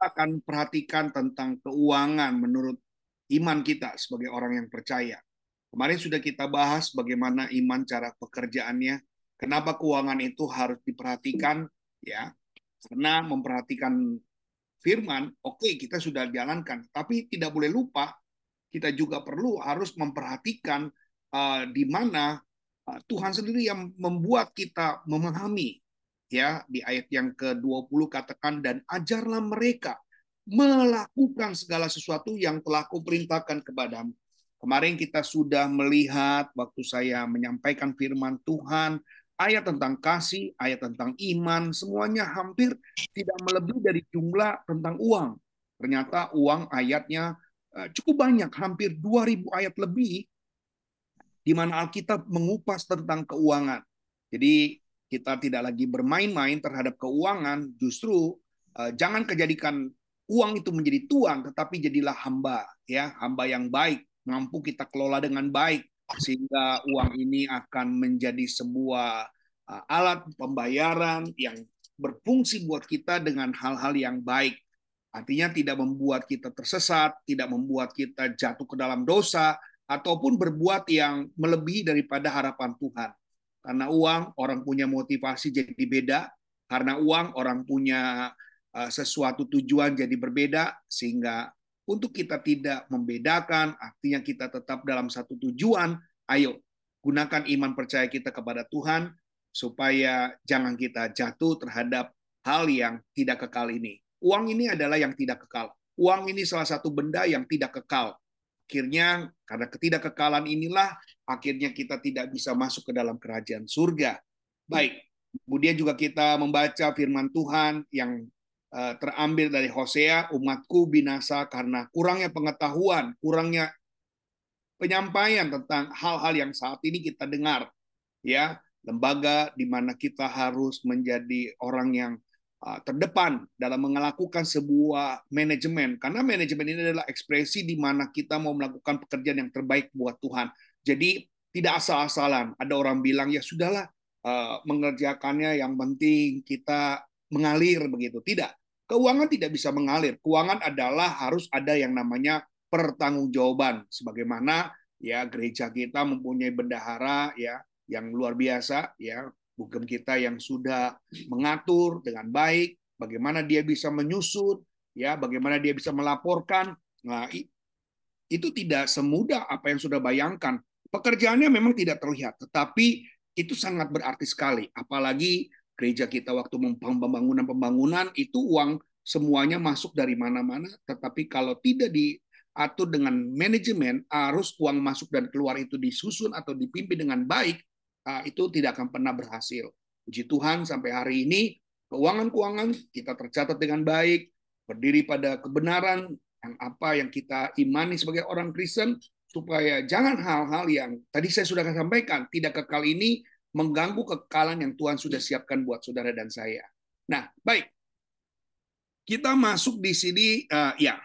akan perhatikan tentang keuangan menurut iman kita sebagai orang yang percaya. Kemarin sudah kita bahas bagaimana iman cara pekerjaannya, kenapa keuangan itu harus diperhatikan ya. Karena memperhatikan firman, oke okay, kita sudah jalankan, tapi tidak boleh lupa kita juga perlu harus memperhatikan uh, di mana uh, Tuhan sendiri yang membuat kita memahami ya di ayat yang ke-20 katakan dan ajarlah mereka melakukan segala sesuatu yang telah kuperintahkan kepadamu. Kemarin kita sudah melihat waktu saya menyampaikan firman Tuhan, ayat tentang kasih, ayat tentang iman, semuanya hampir tidak melebihi dari jumlah tentang uang. Ternyata uang ayatnya eh, cukup banyak, hampir 2000 ayat lebih di mana Alkitab mengupas tentang keuangan. Jadi kita tidak lagi bermain-main terhadap keuangan, justru uh, jangan kejadikan uang itu menjadi tuan, tetapi jadilah hamba, ya hamba yang baik, mampu kita kelola dengan baik, sehingga uang ini akan menjadi sebuah uh, alat pembayaran yang berfungsi buat kita dengan hal-hal yang baik. Artinya tidak membuat kita tersesat, tidak membuat kita jatuh ke dalam dosa, ataupun berbuat yang melebihi daripada harapan Tuhan. Karena uang orang punya motivasi jadi beda, karena uang orang punya uh, sesuatu tujuan jadi berbeda sehingga untuk kita tidak membedakan, artinya kita tetap dalam satu tujuan, ayo gunakan iman percaya kita kepada Tuhan supaya jangan kita jatuh terhadap hal yang tidak kekal ini. Uang ini adalah yang tidak kekal. Uang ini salah satu benda yang tidak kekal. Akhirnya karena ketidakkekalan inilah akhirnya kita tidak bisa masuk ke dalam kerajaan surga. Baik, kemudian juga kita membaca firman Tuhan yang uh, terambil dari Hosea, umatku binasa karena kurangnya pengetahuan, kurangnya penyampaian tentang hal-hal yang saat ini kita dengar. Ya, lembaga di mana kita harus menjadi orang yang Uh, terdepan dalam melakukan sebuah manajemen karena manajemen ini adalah ekspresi di mana kita mau melakukan pekerjaan yang terbaik buat Tuhan. Jadi tidak asal-asalan. Ada orang bilang ya sudahlah uh, mengerjakannya yang penting kita mengalir begitu. Tidak. Keuangan tidak bisa mengalir. Keuangan adalah harus ada yang namanya pertanggungjawaban sebagaimana ya gereja kita mempunyai bendahara ya yang luar biasa ya hukum kita yang sudah mengatur dengan baik, bagaimana dia bisa menyusut, ya, bagaimana dia bisa melaporkan. Nah, itu tidak semudah apa yang sudah bayangkan. Pekerjaannya memang tidak terlihat, tetapi itu sangat berarti sekali. Apalagi gereja kita waktu pembangunan-pembangunan itu uang semuanya masuk dari mana-mana, tetapi kalau tidak diatur dengan manajemen, arus uang masuk dan keluar itu disusun atau dipimpin dengan baik, Ah, itu tidak akan pernah berhasil. Puji Tuhan sampai hari ini keuangan-keuangan kita tercatat dengan baik, berdiri pada kebenaran yang apa yang kita imani sebagai orang Kristen supaya jangan hal-hal yang tadi saya sudah sampaikan tidak kekal ini mengganggu kekekalan yang Tuhan sudah siapkan buat saudara dan saya. Nah, baik. Kita masuk di sini uh, ya.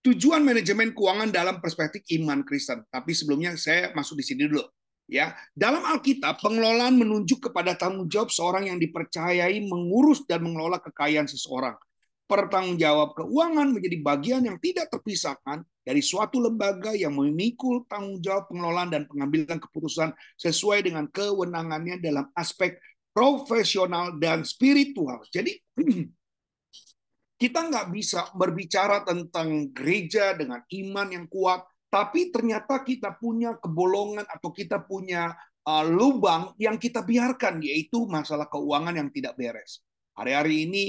Tujuan manajemen keuangan dalam perspektif iman Kristen. Tapi sebelumnya saya masuk di sini dulu. Ya, dalam Alkitab pengelolaan menunjuk kepada tanggung jawab seorang yang dipercayai mengurus dan mengelola kekayaan seseorang. Pertanggungjawab keuangan menjadi bagian yang tidak terpisahkan dari suatu lembaga yang memikul tanggung jawab pengelolaan dan pengambilan keputusan sesuai dengan kewenangannya dalam aspek profesional dan spiritual. Jadi kita nggak bisa berbicara tentang gereja dengan iman yang kuat tapi ternyata kita punya kebolongan atau kita punya uh, lubang yang kita biarkan, yaitu masalah keuangan yang tidak beres. Hari-hari ini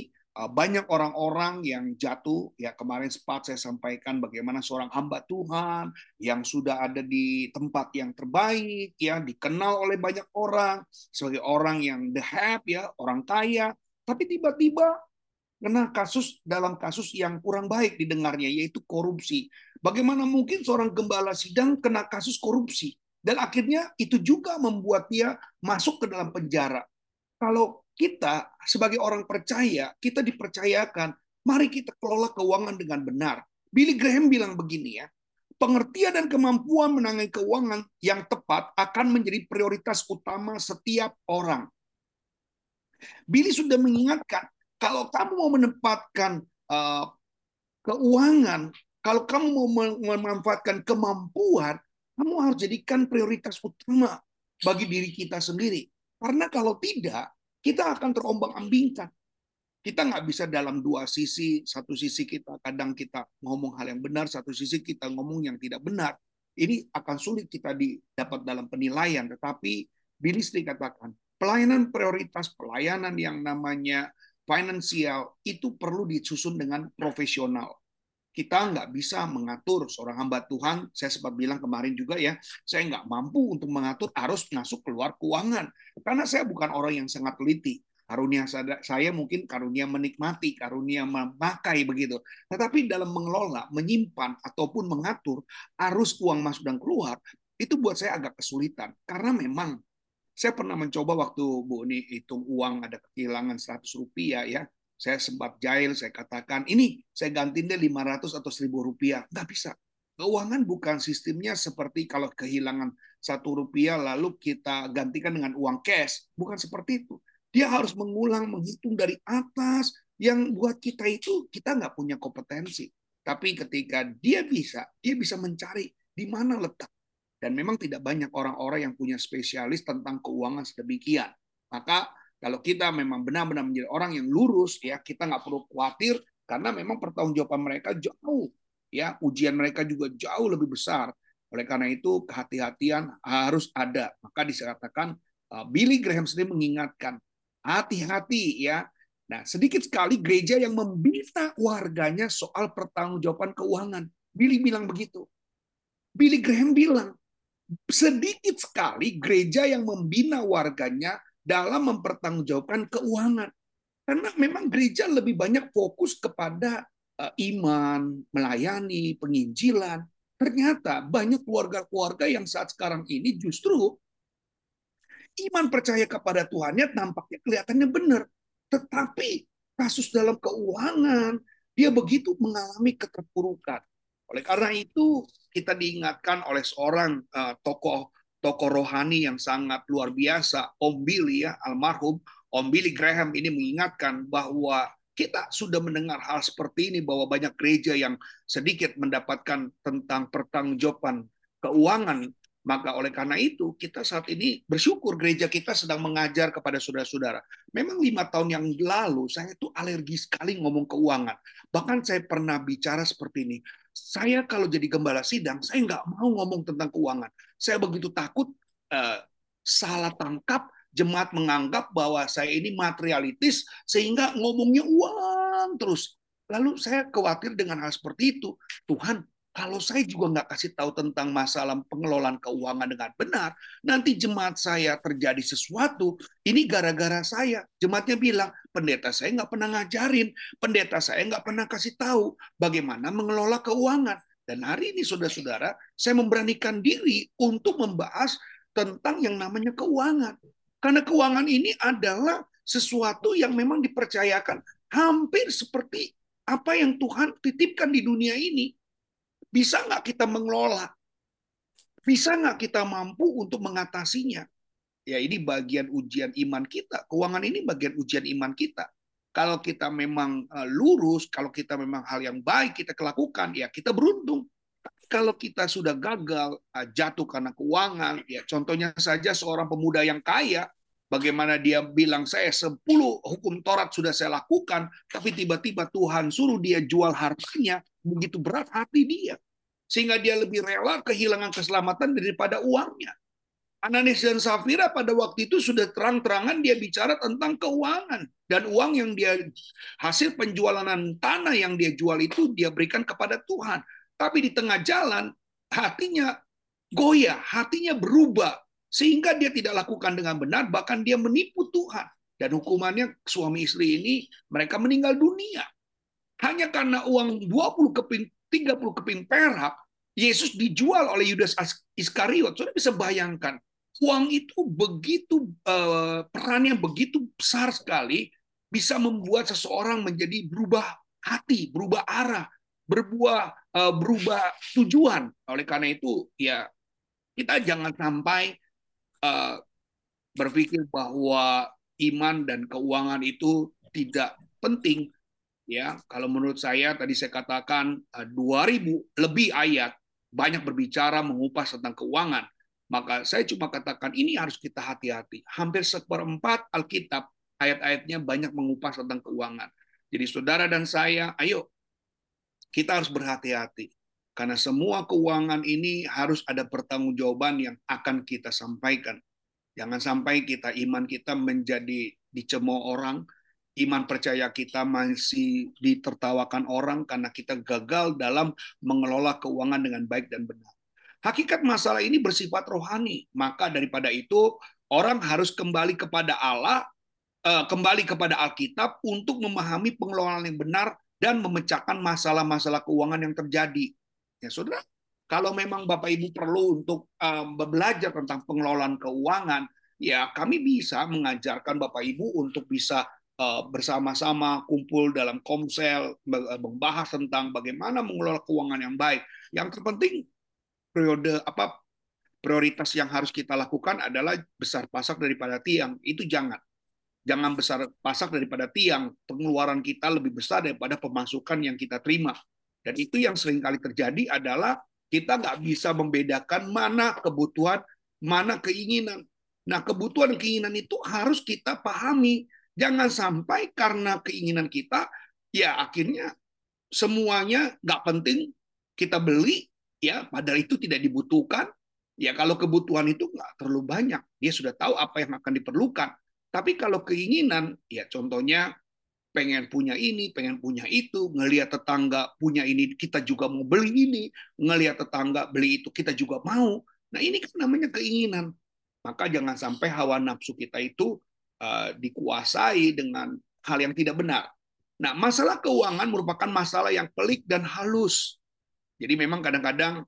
banyak orang-orang yang jatuh, ya kemarin sempat saya sampaikan bagaimana seorang hamba Tuhan yang sudah ada di tempat yang terbaik, ya dikenal oleh banyak orang sebagai orang yang the have, ya orang kaya, tapi tiba-tiba kena kasus dalam kasus yang kurang baik didengarnya yaitu korupsi. Bagaimana mungkin seorang gembala sidang kena kasus korupsi dan akhirnya itu juga membuat dia masuk ke dalam penjara. Kalau kita sebagai orang percaya, kita dipercayakan, mari kita kelola keuangan dengan benar. Billy Graham bilang begini ya, pengertian dan kemampuan menangani keuangan yang tepat akan menjadi prioritas utama setiap orang. Billy sudah mengingatkan, kalau kamu mau menempatkan uh, keuangan, kalau kamu mau memanfaatkan kemampuan, kamu harus jadikan prioritas utama bagi diri kita sendiri. Karena kalau tidak, kita akan terombang-ambingkan. Kita nggak bisa dalam dua sisi, satu sisi kita kadang kita ngomong hal yang benar, satu sisi kita ngomong yang tidak benar. Ini akan sulit kita didapat dalam penilaian. Tetapi Billy katakan, pelayanan prioritas, pelayanan yang namanya finansial itu perlu disusun dengan profesional kita nggak bisa mengatur seorang hamba Tuhan. Saya sempat bilang kemarin juga ya, saya nggak mampu untuk mengatur arus masuk keluar keuangan. Karena saya bukan orang yang sangat teliti. Karunia saya mungkin karunia menikmati, karunia memakai begitu. Tetapi dalam mengelola, menyimpan, ataupun mengatur arus uang masuk dan keluar, itu buat saya agak kesulitan. Karena memang saya pernah mencoba waktu Bu ini hitung uang ada kehilangan 100 rupiah ya saya sempat jahil, saya katakan, ini saya ganti deh 500 atau 1000 rupiah. Nggak bisa. Keuangan bukan sistemnya seperti kalau kehilangan satu rupiah lalu kita gantikan dengan uang cash. Bukan seperti itu. Dia harus mengulang, menghitung dari atas, yang buat kita itu kita nggak punya kompetensi. Tapi ketika dia bisa, dia bisa mencari di mana letak. Dan memang tidak banyak orang-orang yang punya spesialis tentang keuangan sedemikian. Maka kalau kita memang benar-benar menjadi orang yang lurus, ya kita nggak perlu khawatir karena memang pertanggungjawaban mereka jauh, ya ujian mereka juga jauh lebih besar. Oleh karena itu kehati-hatian harus ada. Maka dikatakan uh, Billy Graham sendiri mengingatkan hati-hati ya. Nah sedikit sekali gereja yang membina warganya soal pertanggungjawaban keuangan. Billy bilang begitu. Billy Graham bilang sedikit sekali gereja yang membina warganya dalam mempertanggungjawabkan keuangan. Karena memang gereja lebih banyak fokus kepada uh, iman, melayani, penginjilan. Ternyata banyak keluarga-keluarga yang saat sekarang ini justru iman percaya kepada Tuhannya nampaknya kelihatannya benar. Tetapi kasus dalam keuangan, dia begitu mengalami keterpurukan. Oleh karena itu, kita diingatkan oleh seorang uh, tokoh tokoh rohani yang sangat luar biasa, Om Billy ya, almarhum Om Billy Graham ini mengingatkan bahwa kita sudah mendengar hal seperti ini bahwa banyak gereja yang sedikit mendapatkan tentang pertanggungjawaban keuangan maka oleh karena itu kita saat ini bersyukur gereja kita sedang mengajar kepada saudara-saudara. Memang lima tahun yang lalu saya itu alergi sekali ngomong keuangan. Bahkan saya pernah bicara seperti ini saya kalau jadi gembala sidang, saya nggak mau ngomong tentang keuangan. Saya begitu takut uh, salah tangkap, jemaat menganggap bahwa saya ini materialitis sehingga ngomongnya uang terus. Lalu saya khawatir dengan hal seperti itu. Tuhan, kalau saya juga nggak kasih tahu tentang masalah pengelolaan keuangan dengan benar, nanti jemaat saya terjadi sesuatu, ini gara-gara saya. Jemaatnya bilang, pendeta saya nggak pernah ngajarin, pendeta saya nggak pernah kasih tahu bagaimana mengelola keuangan. Dan hari ini saudara-saudara, saya memberanikan diri untuk membahas tentang yang namanya keuangan. Karena keuangan ini adalah sesuatu yang memang dipercayakan hampir seperti apa yang Tuhan titipkan di dunia ini bisa nggak kita mengelola? Bisa nggak kita mampu untuk mengatasinya? Ya ini bagian ujian iman kita. Keuangan ini bagian ujian iman kita. Kalau kita memang eh, lurus, kalau kita memang hal yang baik kita lakukan, ya kita beruntung. Kalau kita sudah gagal, eh, jatuh karena keuangan, ya contohnya saja seorang pemuda yang kaya, bagaimana dia bilang saya 10 hukum Taurat sudah saya lakukan, tapi tiba-tiba Tuhan suruh dia jual hartanya, begitu berat hati dia. Sehingga dia lebih rela kehilangan keselamatan daripada uangnya. Ananias dan Safira pada waktu itu sudah terang-terangan dia bicara tentang keuangan. Dan uang yang dia hasil penjualan tanah yang dia jual itu dia berikan kepada Tuhan. Tapi di tengah jalan hatinya goyah, hatinya berubah. Sehingga dia tidak lakukan dengan benar, bahkan dia menipu Tuhan. Dan hukumannya suami istri ini mereka meninggal dunia. Hanya karena uang 20 keping 30 keping perak Yesus dijual oleh Yudas Iskariot. Saudara bisa bayangkan uang itu begitu uh, peran yang begitu besar sekali bisa membuat seseorang menjadi berubah hati, berubah arah, berbuah uh, berubah tujuan. Oleh karena itu ya kita jangan sampai uh, berpikir bahwa iman dan keuangan itu tidak penting ya kalau menurut saya tadi saya katakan 2000 lebih ayat banyak berbicara mengupas tentang keuangan maka saya cuma katakan ini harus kita hati-hati. Hampir seperempat Alkitab ayat-ayatnya banyak mengupas tentang keuangan. Jadi saudara dan saya, ayo kita harus berhati-hati. Karena semua keuangan ini harus ada pertanggungjawaban yang akan kita sampaikan. Jangan sampai kita iman kita menjadi dicemooh orang, iman percaya kita masih ditertawakan orang karena kita gagal dalam mengelola keuangan dengan baik dan benar. Hakikat masalah ini bersifat rohani, maka daripada itu orang harus kembali kepada Allah, eh, kembali kepada Alkitab untuk memahami pengelolaan yang benar dan memecahkan masalah-masalah keuangan yang terjadi. Ya, saudara, kalau memang Bapak Ibu perlu untuk eh, belajar tentang pengelolaan keuangan, ya kami bisa mengajarkan Bapak Ibu untuk bisa eh, bersama-sama kumpul dalam komsel membahas tentang bagaimana mengelola keuangan yang baik. Yang terpenting periode apa prioritas yang harus kita lakukan adalah besar pasak daripada tiang. Itu jangan. Jangan besar pasak daripada tiang. Pengeluaran kita lebih besar daripada pemasukan yang kita terima. Dan itu yang sering kali terjadi adalah kita nggak bisa membedakan mana kebutuhan, mana keinginan. Nah, kebutuhan dan keinginan itu harus kita pahami. Jangan sampai karena keinginan kita, ya akhirnya semuanya nggak penting kita beli, ya padahal itu tidak dibutuhkan. Ya kalau kebutuhan itu nggak terlalu banyak. Dia sudah tahu apa yang akan diperlukan. Tapi kalau keinginan ya contohnya pengen punya ini pengen punya itu ngelihat tetangga punya ini kita juga mau beli ini. Ngelihat tetangga beli itu kita juga mau. Nah ini kan namanya keinginan. Maka jangan sampai hawa nafsu kita itu uh, dikuasai dengan hal yang tidak benar. Nah masalah keuangan merupakan masalah yang pelik dan halus jadi memang kadang-kadang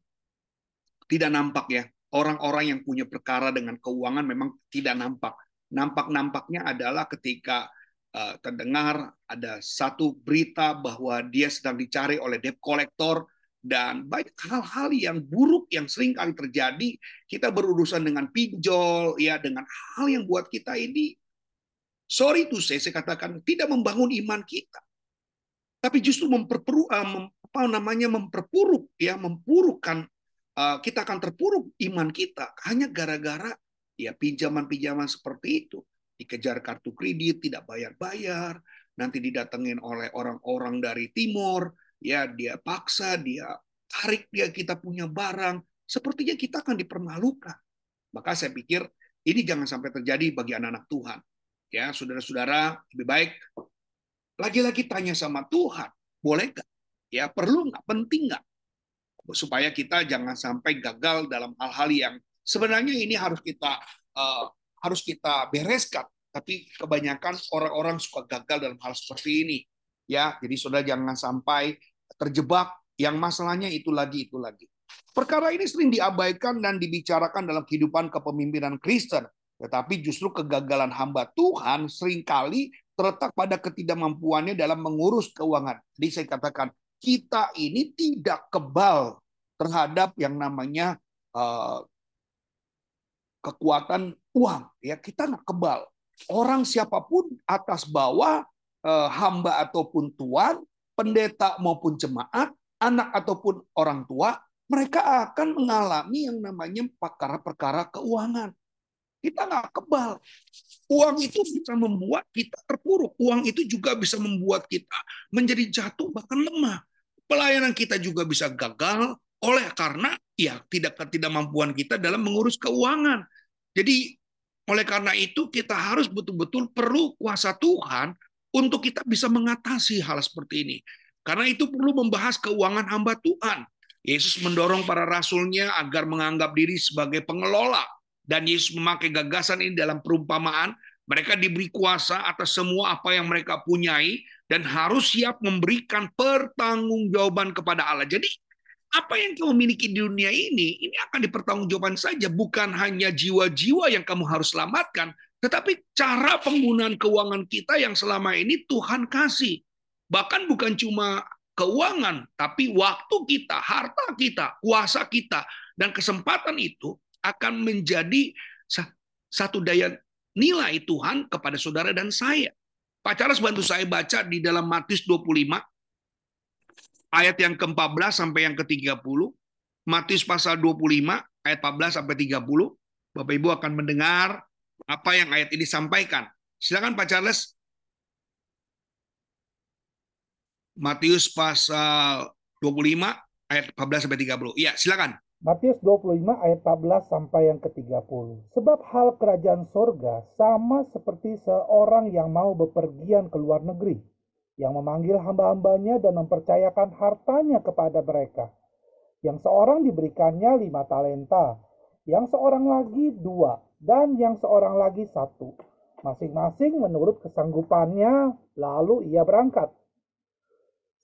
tidak nampak ya. Orang-orang yang punya perkara dengan keuangan memang tidak nampak. Nampak-nampaknya adalah ketika uh, terdengar ada satu berita bahwa dia sedang dicari oleh debt collector dan banyak hal-hal yang buruk yang sering kali terjadi kita berurusan dengan pinjol ya dengan hal yang buat kita ini sorry to say saya katakan tidak membangun iman kita tapi justru memperperu, uh, apa namanya memperpuruk ya mempurukan uh, kita akan terpuruk iman kita hanya gara-gara ya pinjaman-pinjaman seperti itu. Dikejar kartu kredit tidak bayar-bayar nanti didatengin oleh orang-orang dari timur ya dia paksa dia tarik dia kita punya barang. Sepertinya kita akan dipermalukan. Maka saya pikir ini jangan sampai terjadi bagi anak-anak Tuhan. Ya saudara-saudara lebih baik lagi-lagi tanya sama Tuhan boleh nggak ya perlu nggak? Penting nggak? Supaya kita jangan sampai gagal dalam hal-hal yang sebenarnya ini harus kita uh, harus kita bereskan. Tapi kebanyakan orang-orang suka gagal dalam hal seperti ini. Ya jadi saudara jangan sampai terjebak. Yang masalahnya itu lagi itu lagi. Perkara ini sering diabaikan dan dibicarakan dalam kehidupan kepemimpinan Kristen. Tetapi justru kegagalan hamba Tuhan sering kali terletak pada ketidakmampuannya dalam mengurus keuangan. Jadi saya katakan kita ini tidak kebal terhadap yang namanya uh, kekuatan uang. Ya kita nggak kebal. Orang siapa pun atas bawah uh, hamba ataupun tuan pendeta maupun jemaat anak ataupun orang tua mereka akan mengalami yang namanya perkara-perkara keuangan kita nggak kebal. Uang itu bisa membuat kita terpuruk. Uang itu juga bisa membuat kita menjadi jatuh bahkan lemah pelayanan kita juga bisa gagal oleh karena ya tidak ketidakmampuan kita dalam mengurus keuangan. Jadi oleh karena itu kita harus betul-betul perlu kuasa Tuhan untuk kita bisa mengatasi hal seperti ini. Karena itu perlu membahas keuangan hamba Tuhan. Yesus mendorong para rasulnya agar menganggap diri sebagai pengelola. Dan Yesus memakai gagasan ini dalam perumpamaan Mereka diberi kuasa atas semua apa yang mereka punyai dan harus siap memberikan pertanggungjawaban kepada Allah. Jadi apa yang kamu miliki di dunia ini, ini akan dipertanggungjawabkan saja. Bukan hanya jiwa-jiwa yang kamu harus selamatkan, tetapi cara penggunaan keuangan kita yang selama ini Tuhan kasih. Bahkan bukan cuma keuangan, tapi waktu kita, harta kita, kuasa kita, dan kesempatan itu akan menjadi satu daya nilai Tuhan kepada saudara dan saya. Pak Charles bantu saya baca di dalam Matius 25 ayat yang ke-14 sampai yang ke-30. Matius pasal 25 ayat 14 sampai 30. Bapak Ibu akan mendengar apa yang ayat ini sampaikan. Silakan Pak Charles. Matius pasal 25 ayat 14 sampai 30. Iya, silakan. Matius 25 ayat 14 sampai yang ke-30. Sebab hal kerajaan sorga sama seperti seorang yang mau bepergian ke luar negeri, yang memanggil hamba-hambanya dan mempercayakan hartanya kepada mereka. Yang seorang diberikannya lima talenta, yang seorang lagi dua, dan yang seorang lagi satu. Masing-masing menurut kesanggupannya, lalu ia berangkat.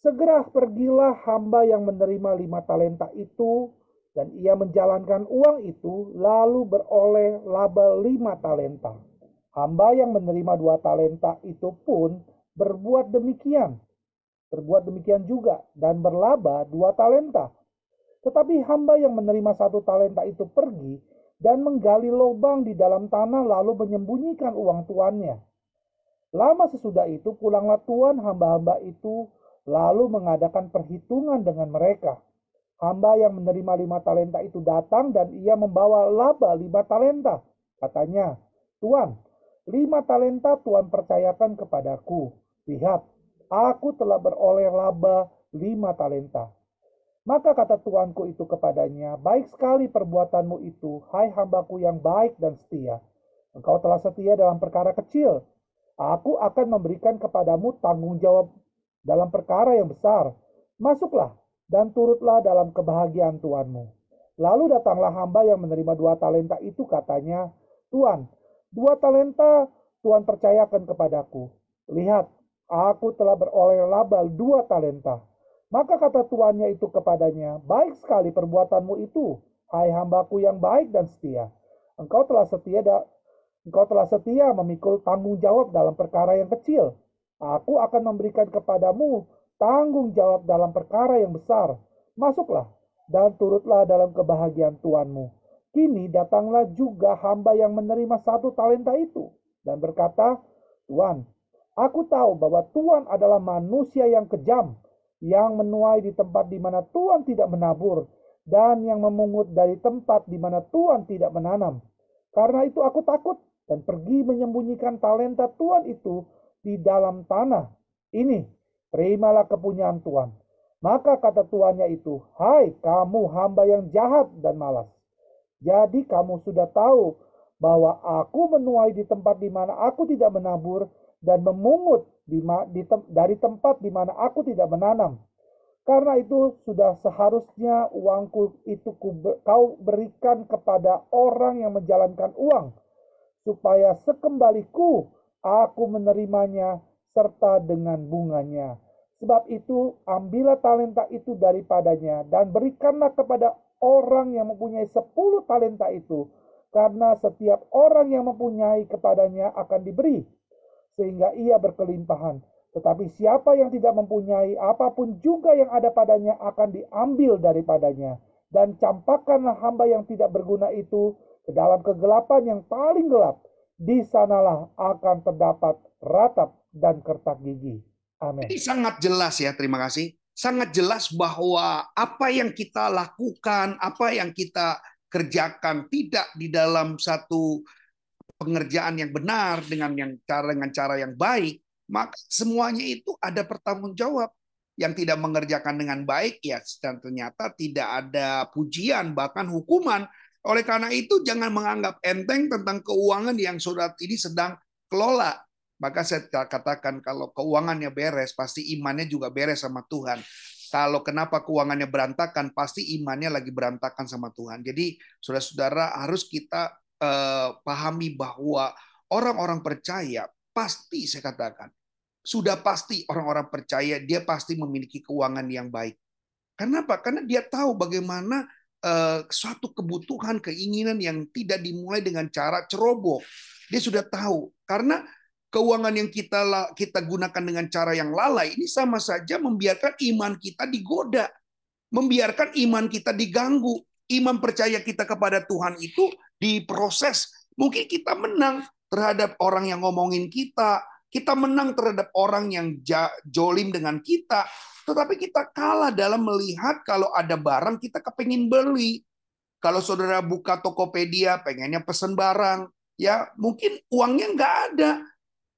Segera pergilah hamba yang menerima lima talenta itu, dan ia menjalankan uang itu lalu beroleh laba lima talenta. Hamba yang menerima dua talenta itu pun berbuat demikian. Berbuat demikian juga dan berlaba dua talenta. Tetapi hamba yang menerima satu talenta itu pergi dan menggali lubang di dalam tanah lalu menyembunyikan uang tuannya. Lama sesudah itu pulanglah tuan hamba-hamba itu lalu mengadakan perhitungan dengan mereka. Hamba yang menerima lima talenta itu datang dan ia membawa laba lima talenta. Katanya, Tuan, lima talenta Tuan percayakan kepadaku. Lihat, aku telah beroleh laba lima talenta. Maka kata tuanku itu kepadanya, baik sekali perbuatanmu itu, hai hambaku yang baik dan setia. Engkau telah setia dalam perkara kecil. Aku akan memberikan kepadamu tanggung jawab dalam perkara yang besar. Masuklah dan turutlah dalam kebahagiaan Tuanmu. Lalu datanglah hamba yang menerima dua talenta itu katanya, Tuan, dua talenta Tuan percayakan kepadaku. Lihat, aku telah beroleh laba dua talenta. Maka kata tuannya itu kepadanya, baik sekali perbuatanmu itu, hai hambaku yang baik dan setia. Engkau telah setia da engkau telah setia memikul tanggung jawab dalam perkara yang kecil. Aku akan memberikan kepadamu tanggung jawab dalam perkara yang besar. Masuklah dan turutlah dalam kebahagiaan Tuanmu. Kini datanglah juga hamba yang menerima satu talenta itu dan berkata, Tuan, aku tahu bahwa Tuhan adalah manusia yang kejam, yang menuai di tempat di mana Tuhan tidak menabur, dan yang memungut dari tempat di mana Tuhan tidak menanam. Karena itu aku takut dan pergi menyembunyikan talenta Tuhan itu di dalam tanah. Ini terimalah kepunyaan Tuhan. Maka kata tuannya itu, hai kamu hamba yang jahat dan malas. Jadi kamu sudah tahu bahwa aku menuai di tempat di mana aku tidak menabur dan memungut di, di dari tempat di mana aku tidak menanam. Karena itu sudah seharusnya uangku itu kau berikan kepada orang yang menjalankan uang, supaya sekembaliku aku menerimanya serta dengan bunganya. Sebab itu, ambillah talenta itu daripadanya dan berikanlah kepada orang yang mempunyai sepuluh talenta itu. Karena setiap orang yang mempunyai kepadanya akan diberi, sehingga ia berkelimpahan. Tetapi siapa yang tidak mempunyai apa pun juga yang ada padanya akan diambil daripadanya. Dan campakkanlah hamba yang tidak berguna itu ke dalam kegelapan yang paling gelap. Di sanalah akan terdapat ratap dan kertak gigi. Amin. Ini sangat jelas ya, terima kasih. Sangat jelas bahwa apa yang kita lakukan, apa yang kita kerjakan tidak di dalam satu pengerjaan yang benar dengan yang cara dengan cara yang baik, maka semuanya itu ada pertanggung jawab. Yang tidak mengerjakan dengan baik ya dan ternyata tidak ada pujian bahkan hukuman. Oleh karena itu jangan menganggap enteng tentang keuangan yang saudara ini sedang kelola maka saya katakan kalau keuangannya beres, pasti imannya juga beres sama Tuhan. Kalau kenapa keuangannya berantakan, pasti imannya lagi berantakan sama Tuhan. Jadi saudara-saudara harus kita uh, pahami bahwa orang-orang percaya pasti saya katakan sudah pasti orang-orang percaya dia pasti memiliki keuangan yang baik. Kenapa? Karena dia tahu bagaimana uh, suatu kebutuhan, keinginan yang tidak dimulai dengan cara ceroboh. Dia sudah tahu karena keuangan yang kita kita gunakan dengan cara yang lalai ini sama saja membiarkan iman kita digoda, membiarkan iman kita diganggu. Iman percaya kita kepada Tuhan itu diproses. Mungkin kita menang terhadap orang yang ngomongin kita, kita menang terhadap orang yang jolim dengan kita, tetapi kita kalah dalam melihat kalau ada barang kita kepingin beli. Kalau saudara buka Tokopedia, pengennya pesen barang, ya mungkin uangnya nggak ada.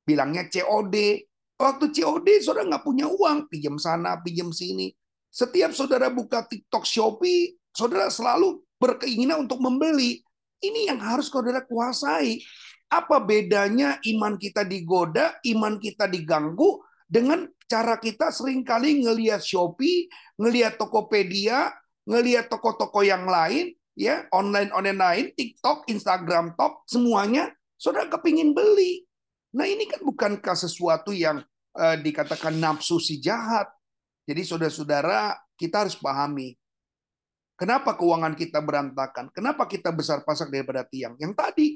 Bilangnya COD. Waktu COD saudara nggak punya uang, pinjam sana, pinjam sini. Setiap saudara buka TikTok, Shopee, saudara selalu berkeinginan untuk membeli. Ini yang harus saudara kuasai. Apa bedanya iman kita digoda, iman kita diganggu dengan cara kita sering kali ngelihat Shopee, ngelihat Tokopedia, ngelihat toko-toko yang lain, ya online online lain, TikTok, Instagram Top, semuanya saudara kepingin beli. Nah ini kan bukankah sesuatu yang uh, dikatakan nafsu si jahat. Jadi saudara-saudara kita harus pahami Kenapa keuangan kita berantakan? Kenapa kita besar pasak daripada tiang? Yang tadi,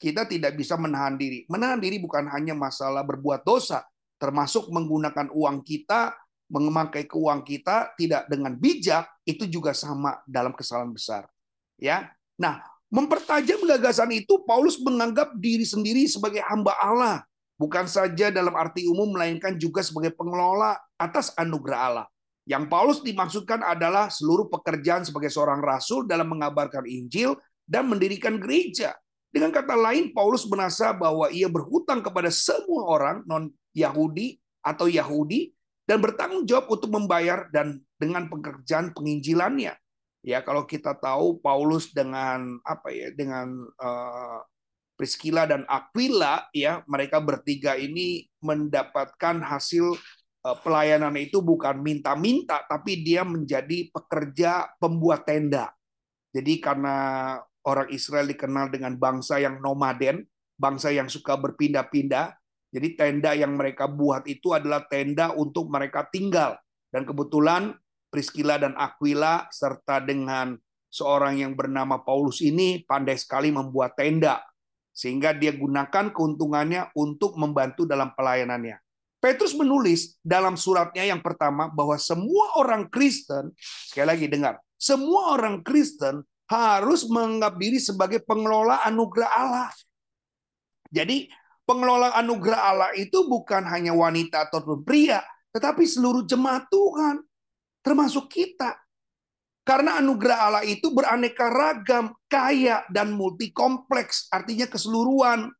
kita tidak bisa menahan diri. Menahan diri bukan hanya masalah berbuat dosa, termasuk menggunakan uang kita, memakai keuang kita tidak dengan bijak, itu juga sama dalam kesalahan besar. Ya. Nah, mempertajam gagasan itu Paulus menganggap diri sendiri sebagai hamba Allah, bukan saja dalam arti umum melainkan juga sebagai pengelola atas anugerah Allah. Yang Paulus dimaksudkan adalah seluruh pekerjaan sebagai seorang rasul dalam mengabarkan Injil dan mendirikan gereja. Dengan kata lain, Paulus merasa bahwa ia berhutang kepada semua orang non-Yahudi atau Yahudi dan bertanggung jawab untuk membayar dan dengan pekerjaan penginjilannya. Ya, kalau kita tahu Paulus dengan apa ya, dengan uh, Priscilla dan Aquila ya, mereka bertiga ini mendapatkan hasil uh, pelayanan itu bukan minta-minta tapi dia menjadi pekerja pembuat tenda. Jadi karena orang Israel dikenal dengan bangsa yang nomaden, bangsa yang suka berpindah-pindah. Jadi tenda yang mereka buat itu adalah tenda untuk mereka tinggal. Dan kebetulan Priscilla dan Aquila serta dengan seorang yang bernama Paulus ini pandai sekali membuat tenda. Sehingga dia gunakan keuntungannya untuk membantu dalam pelayanannya. Petrus menulis dalam suratnya yang pertama bahwa semua orang Kristen, sekali lagi dengar, semua orang Kristen harus menganggap diri sebagai pengelola anugerah Allah. Jadi pengelola anugerah Allah itu bukan hanya wanita atau pria, tetapi seluruh jemaat Tuhan, termasuk kita. Karena anugerah Allah itu beraneka ragam, kaya, dan multi kompleks, artinya keseluruhan.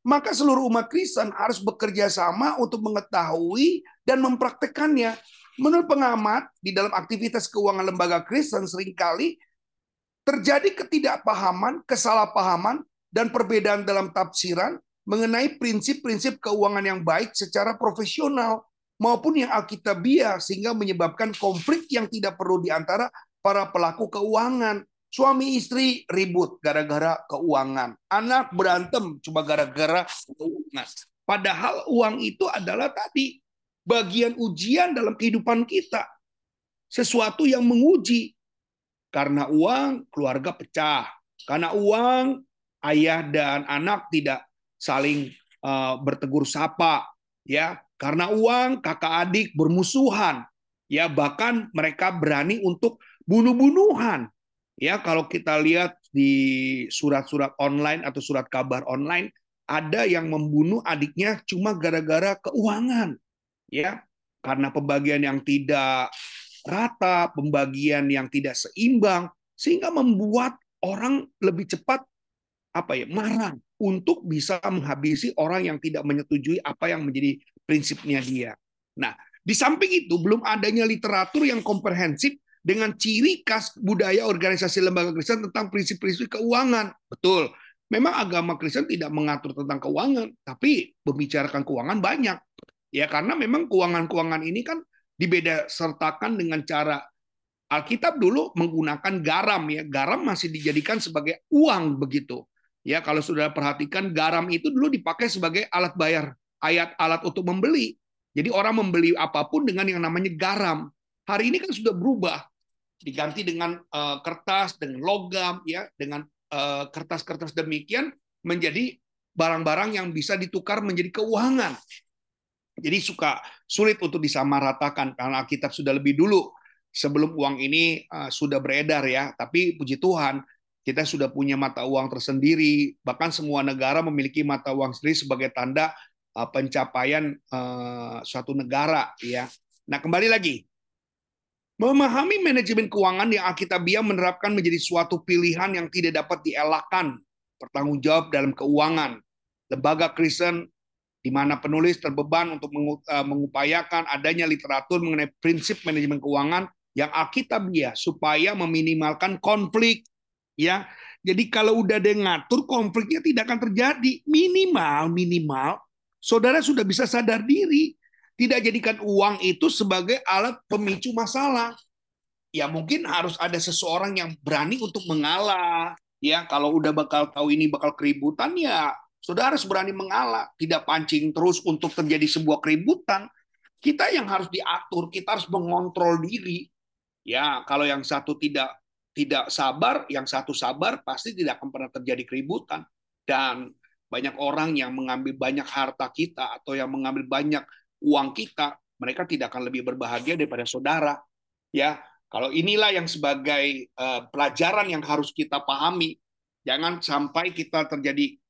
Maka seluruh umat Kristen harus bekerja sama untuk mengetahui dan mempraktekannya. Menurut pengamat, di dalam aktivitas keuangan lembaga Kristen sering kali terjadi ketidakpahaman, kesalahpahaman, dan perbedaan dalam tafsiran mengenai prinsip-prinsip keuangan yang baik secara profesional maupun yang alkitabiah sehingga menyebabkan konflik yang tidak perlu di antara para pelaku keuangan. Suami istri ribut gara-gara keuangan. Anak berantem cuma gara-gara keuangan. Padahal uang itu adalah tadi bagian ujian dalam kehidupan kita. Sesuatu yang menguji karena uang, keluarga pecah. Karena uang, ayah dan anak tidak saling uh, bertegur sapa. Ya, karena uang, kakak adik bermusuhan. Ya, bahkan mereka berani untuk bunuh-bunuhan. Ya, kalau kita lihat di surat-surat online atau surat kabar online, ada yang membunuh adiknya cuma gara-gara keuangan. Ya, karena pembagian yang tidak rata, pembagian yang tidak seimbang, sehingga membuat orang lebih cepat apa ya marah untuk bisa menghabisi orang yang tidak menyetujui apa yang menjadi prinsipnya dia. Nah, di samping itu belum adanya literatur yang komprehensif dengan ciri khas budaya organisasi lembaga Kristen tentang prinsip-prinsip keuangan. Betul. Memang agama Kristen tidak mengatur tentang keuangan, tapi membicarakan keuangan banyak. Ya karena memang keuangan-keuangan ini kan dibeda sertakan dengan cara Alkitab dulu menggunakan garam ya. Garam masih dijadikan sebagai uang begitu. Ya, kalau sudah perhatikan garam itu dulu dipakai sebagai alat bayar, ayat alat untuk membeli. Jadi orang membeli apa pun dengan yang namanya garam. Hari ini kan sudah berubah, diganti dengan uh, kertas, dengan logam, ya, dengan eh, kertas-kertas uh, demikian menjadi barang-barang yang bisa ditukar menjadi keuangan. Jadi suka sulit untuk disamaratakan karena Alkitab sudah lebih dulu sebelum uang ini uh, sudah beredar ya. Tapi puji Tuhan kita sudah punya mata uang tersendiri. Bahkan semua negara memiliki mata uang sendiri sebagai tanda uh, pencapaian uh, suatu negara ya. Nah kembali lagi memahami manajemen keuangan yang Alkitabiah menerapkan menjadi suatu pilihan yang tidak dapat dielakkan. Bertanggung jawab dalam keuangan. Lembaga Kristen di mana penulis terbeban untuk eh, mengupayakan adanya literatur mengenai prinsip manajemen keuangan yang alkitabiah supaya meminimalkan konflik ya. Jadi kalau udah ada ngatur konfliknya tidak akan terjadi. Minimal minimal saudara sudah bisa sadar diri. Tidak jadikan uang itu sebagai alat pemicu masalah. Ya mungkin harus ada seseorang yang berani untuk mengalah. Ya kalau udah bakal tahu ini bakal keributan ya Saudara harus berani mengalah, tidak pancing terus untuk terjadi sebuah keributan. Kita yang harus diatur, kita harus mengontrol diri. Ya, kalau yang satu tidak tidak sabar, yang satu sabar pasti tidak akan pernah terjadi keributan. Dan banyak orang yang mengambil banyak harta kita atau yang mengambil banyak uang kita, mereka tidak akan lebih berbahagia daripada saudara. Ya, kalau inilah yang sebagai uh, pelajaran yang harus kita pahami, jangan sampai kita terjadi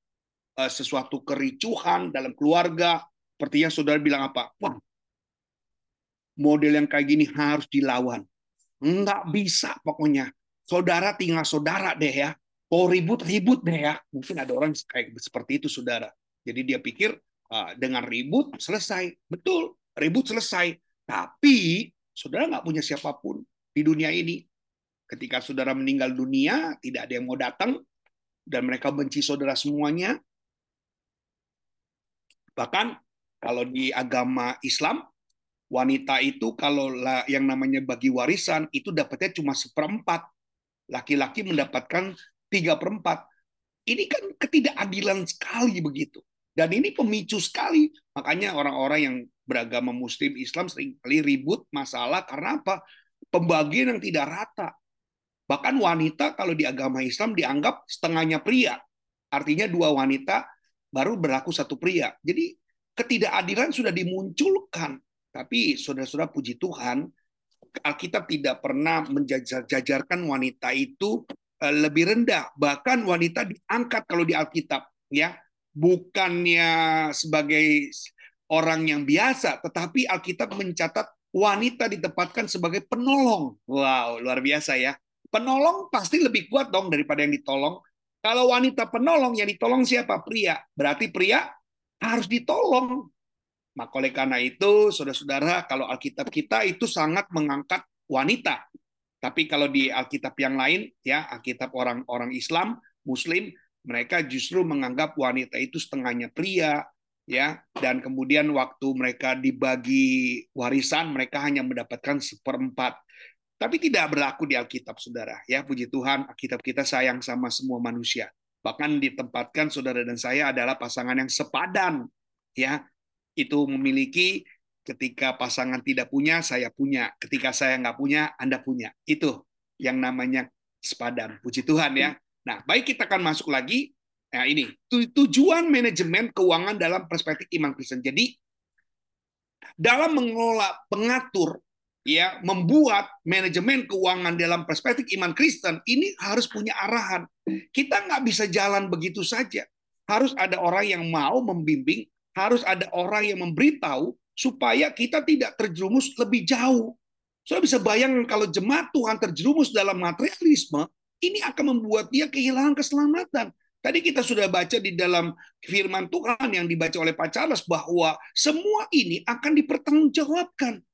Eh, sesuatu kericuhan dalam keluarga, sepertinya saudara bilang apa? Wah, model yang kayak gini harus dilawan. Enggak bisa pokoknya. Saudara tinggal saudara deh ya. Oh ribut-ribut deh ya. Mungkin ada orang kayak seperti itu saudara. Jadi dia pikir uh, dengan ribut selesai. Betul, ribut selesai. Tapi saudara nggak punya siapa pun di dunia ini. Ketika saudara meninggal dunia, tidak ada yang mau datang, dan mereka benci saudara semuanya, Bahkan kalau di agama Islam, wanita itu kalau yang namanya bagi warisan itu dapatnya cuma seperempat. Laki-laki mendapatkan tiga perempat. Ini kan ketidakadilan sekali begitu. Dan ini pemicu sekali. Makanya orang-orang yang beragama muslim Islam sering kali ribut masalah karena apa? Pembagian yang tidak rata. Bahkan wanita kalau di agama Islam dianggap setengahnya pria. Artinya dua wanita baru berlaku satu pria. Jadi ketidakadilan sudah dimunculkan. Tapi saudara-saudara puji Tuhan, Alkitab tidak pernah menjajarkan wanita itu eh, lebih rendah. Bahkan wanita diangkat kalau di Alkitab, ya bukannya sebagai orang yang biasa, tetapi Alkitab mencatat wanita ditempatkan sebagai penolong. Wow, luar biasa ya. Penolong pasti lebih kuat dong daripada yang ditolong. Kalau wanita penolong, yang ditolong siapa? Pria. Berarti pria harus ditolong. Maka oleh karena itu, saudara-saudara, kalau Alkitab kita itu sangat mengangkat wanita. Tapi kalau di Alkitab yang lain, ya Alkitab orang-orang Islam, Muslim, mereka justru menganggap wanita itu setengahnya pria, ya. Dan kemudian waktu mereka dibagi warisan, mereka hanya mendapatkan seperempat. Tapi tidak berlaku di Alkitab, saudara. Ya, puji Tuhan, Alkitab kita sayang sama semua manusia. Bahkan ditempatkan saudara dan saya adalah pasangan yang sepadan. Ya, itu memiliki ketika pasangan tidak punya, saya punya. Ketika saya nggak punya, Anda punya. Itu yang namanya sepadan. Puji Tuhan ya. Nah, baik kita akan masuk lagi. Nah, ini tujuan manajemen keuangan dalam perspektif iman Kristen. Jadi dalam mengelola pengatur ya membuat manajemen keuangan dalam perspektif iman Kristen ini harus punya arahan. Kita nggak bisa jalan begitu saja. Harus ada orang yang mau membimbing, harus ada orang yang memberitahu supaya kita tidak terjerumus lebih jauh. Saya bisa bayangkan kalau jemaat Tuhan terjerumus dalam materialisme, ini akan membuat dia kehilangan keselamatan. Tadi kita sudah baca di dalam firman Tuhan yang dibaca oleh Pak Charles bahwa semua ini akan dipertanggungjawabkan.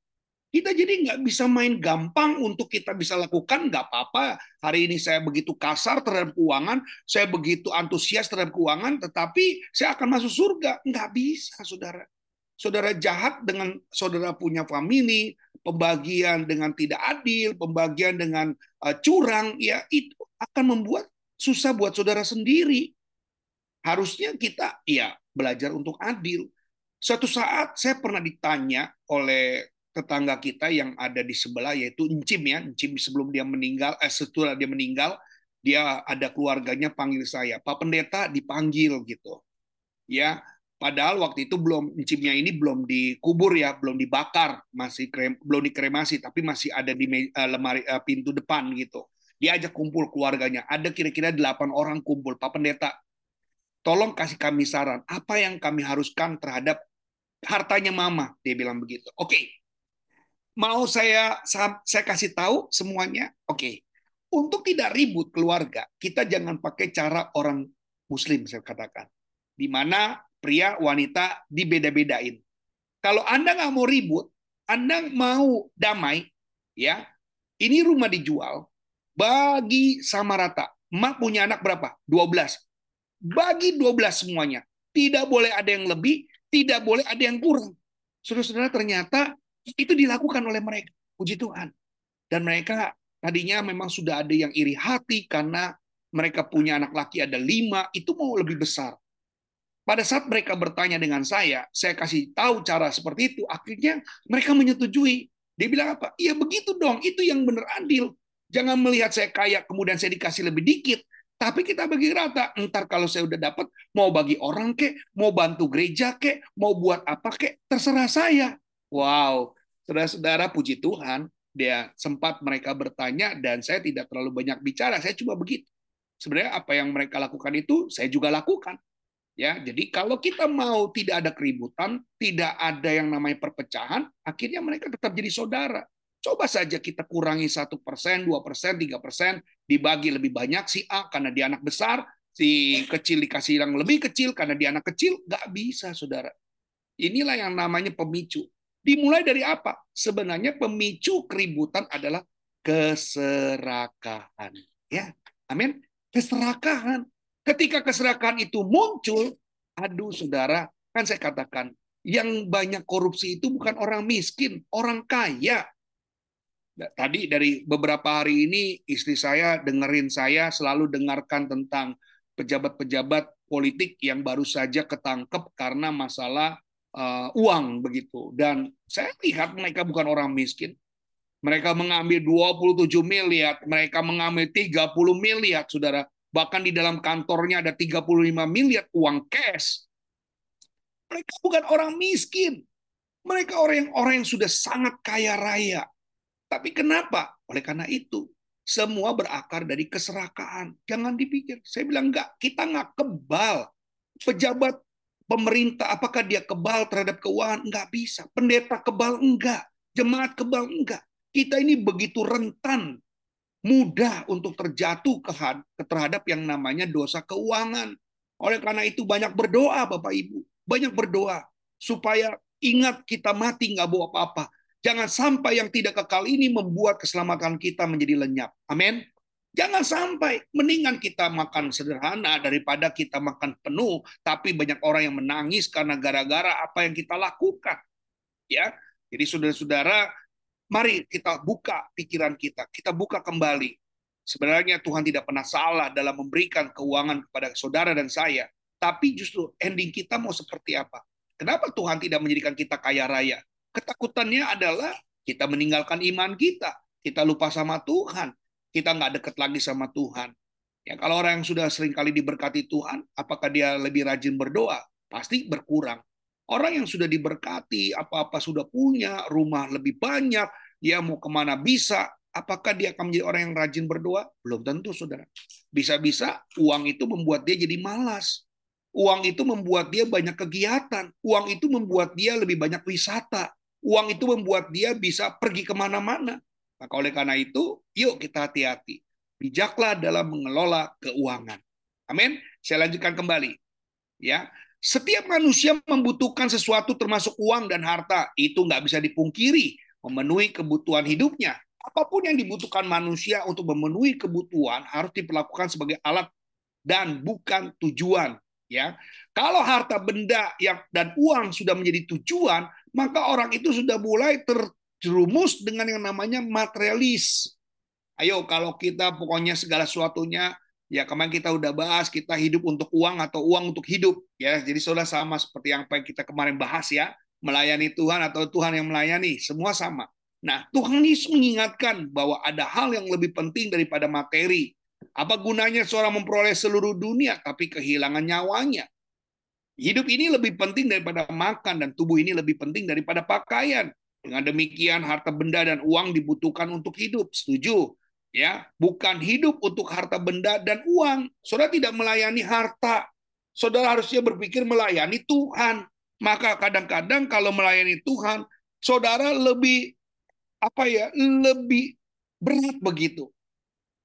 Kita jadi nggak bisa main gampang untuk kita bisa lakukan, nggak apa-apa. Hari ini saya begitu kasar terhadap keuangan, saya begitu antusias terhadap keuangan, tetapi saya akan masuk surga. Nggak bisa, saudara. Saudara jahat dengan saudara punya famili, pembagian dengan tidak adil, pembagian dengan uh, curang, ya itu akan membuat susah buat saudara sendiri. Harusnya kita ya belajar untuk adil. Suatu saat saya pernah ditanya oleh tetangga kita yang ada di sebelah yaitu Encim ya, Encim sebelum dia meninggal, eh, setelah dia meninggal, dia ada keluarganya panggil saya, Pak Pendeta dipanggil gitu. Ya, padahal waktu itu belum Encimnya ini belum dikubur ya, belum dibakar, masih krem, belum dikremasi, tapi masih ada di uh, lemari uh, pintu depan gitu. Dia ajak kumpul keluarganya, ada kira-kira delapan orang kumpul, Pak Pendeta, tolong kasih kami saran, apa yang kami haruskan terhadap hartanya mama, dia bilang begitu. Oke, okay mau saya saya kasih tahu semuanya? Oke. Okay. Untuk tidak ribut keluarga, kita jangan pakai cara orang muslim saya katakan. Di mana pria wanita dibeda-bedain. Kalau Anda nggak mau ribut, Anda mau damai, ya. Ini rumah dijual, bagi sama rata. Mak punya anak berapa? 12. Bagi 12 semuanya. Tidak boleh ada yang lebih, tidak boleh ada yang kurang. Saudara-saudara ternyata itu dilakukan oleh mereka. Puji Tuhan. Dan mereka tadinya memang sudah ada yang iri hati karena mereka punya anak laki ada lima, itu mau lebih besar. Pada saat mereka bertanya dengan saya, saya kasih tahu cara seperti itu, akhirnya mereka menyetujui. Dia bilang apa? Iya begitu dong, itu yang benar adil. Jangan melihat saya kaya, kemudian saya dikasih lebih dikit. Tapi kita bagi rata. Ntar kalau saya udah dapat, mau bagi orang kek, mau bantu gereja kek, mau buat apa kek, terserah saya. Wow, saudara-saudara puji Tuhan, dia sempat mereka bertanya dan saya tidak terlalu banyak bicara, saya cuma begitu. Sebenarnya apa yang mereka lakukan itu saya juga lakukan. Ya, jadi kalau kita mau tidak ada keributan, tidak ada yang namanya perpecahan, akhirnya mereka tetap jadi saudara. Coba saja kita kurangi satu persen, dua persen, tiga persen, dibagi lebih banyak si A karena dia anak besar, si kecil dikasih yang lebih kecil karena dia anak kecil, nggak bisa, saudara. Inilah yang namanya pemicu. Dimulai dari apa? Sebenarnya pemicu keributan adalah keserakahan. Ya, amin. Keserakahan. Ketika keserakahan itu muncul, aduh saudara, kan saya katakan, yang banyak korupsi itu bukan orang miskin, orang kaya. Tadi dari beberapa hari ini istri saya dengerin saya selalu dengarkan tentang pejabat-pejabat politik yang baru saja ketangkep karena masalah uh, uang begitu. Dan saya lihat mereka bukan orang miskin. Mereka mengambil 27 miliar, mereka mengambil 30 miliar, saudara. Bahkan di dalam kantornya ada 35 miliar uang cash. Mereka bukan orang miskin. Mereka orang yang sudah sangat kaya raya. Tapi kenapa? Oleh karena itu, semua berakar dari keserakaan. Jangan dipikir. Saya bilang enggak, kita nggak kebal. Pejabat pemerintah apakah dia kebal terhadap keuangan? Enggak bisa. Pendeta kebal enggak. Jemaat kebal enggak. Kita ini begitu rentan, mudah untuk terjatuh ke, terhadap yang namanya dosa keuangan. Oleh karena itu banyak berdoa Bapak Ibu. Banyak berdoa supaya ingat kita mati nggak bawa apa-apa. Jangan sampai yang tidak kekal ini membuat keselamatan kita menjadi lenyap. Amin. Jangan sampai mendingan kita makan sederhana daripada kita makan penuh tapi banyak orang yang menangis karena gara-gara apa yang kita lakukan. Ya. Jadi saudara-saudara, mari kita buka pikiran kita, kita buka kembali. Sebenarnya Tuhan tidak pernah salah dalam memberikan keuangan kepada saudara dan saya, tapi justru ending kita mau seperti apa? Kenapa Tuhan tidak menjadikan kita kaya raya? Ketakutannya adalah kita meninggalkan iman kita, kita lupa sama Tuhan, kita nggak deket lagi sama Tuhan. Ya, kalau orang yang sudah sering kali diberkati Tuhan, apakah dia lebih rajin berdoa? Pasti berkurang. Orang yang sudah diberkati, apa-apa sudah punya, rumah lebih banyak, dia mau ke mana bisa, apakah dia akan menjadi orang yang rajin berdoa? Belum tentu, saudara. Bisa-bisa uang itu membuat dia jadi malas. Uang itu membuat dia banyak kegiatan. Uang itu membuat dia lebih banyak wisata. Uang itu membuat dia bisa pergi ke mana-mana. Maka oleh karena itu, yuk kita hati-hati. Bijaklah dalam mengelola keuangan. Amin. Saya lanjutkan kembali. Ya, setiap manusia membutuhkan sesuatu termasuk uang dan harta. Itu nggak bisa dipungkiri. Memenuhi kebutuhan hidupnya. Apa pun yang dibutuhkan manusia untuk memenuhi kebutuhan harus diperlakukan sebagai alat dan bukan tujuan. Ya, kalau harta benda yang dan uang sudah menjadi tujuan, maka orang itu sudah mulai ter, jerumus dengan yang namanya materialis. Ayo kalau kita pokoknya segala sesuatunya Ya, kemarin kita udah bahas kita hidup untuk uang atau uang untuk hidup ya. Jadi saudara sama seperti yang kita kemarin bahas ya, melayani Tuhan atau Tuhan yang melayani, semua sama. Nah, Tuhan Yesus mengingatkan bahwa ada hal yang lebih penting daripada materi. Apa gunanya seorang memperoleh seluruh dunia tapi kehilangan nyawanya? Hidup ini lebih penting daripada makan dan tubuh ini lebih penting daripada pakaian. Dengan demikian harta benda dan uang dibutuhkan untuk hidup. Setuju? ya bukan hidup untuk harta benda dan uang. Saudara tidak melayani harta. Saudara harusnya berpikir melayani Tuhan. Maka kadang-kadang kalau melayani Tuhan, saudara lebih apa ya, lebih berat begitu.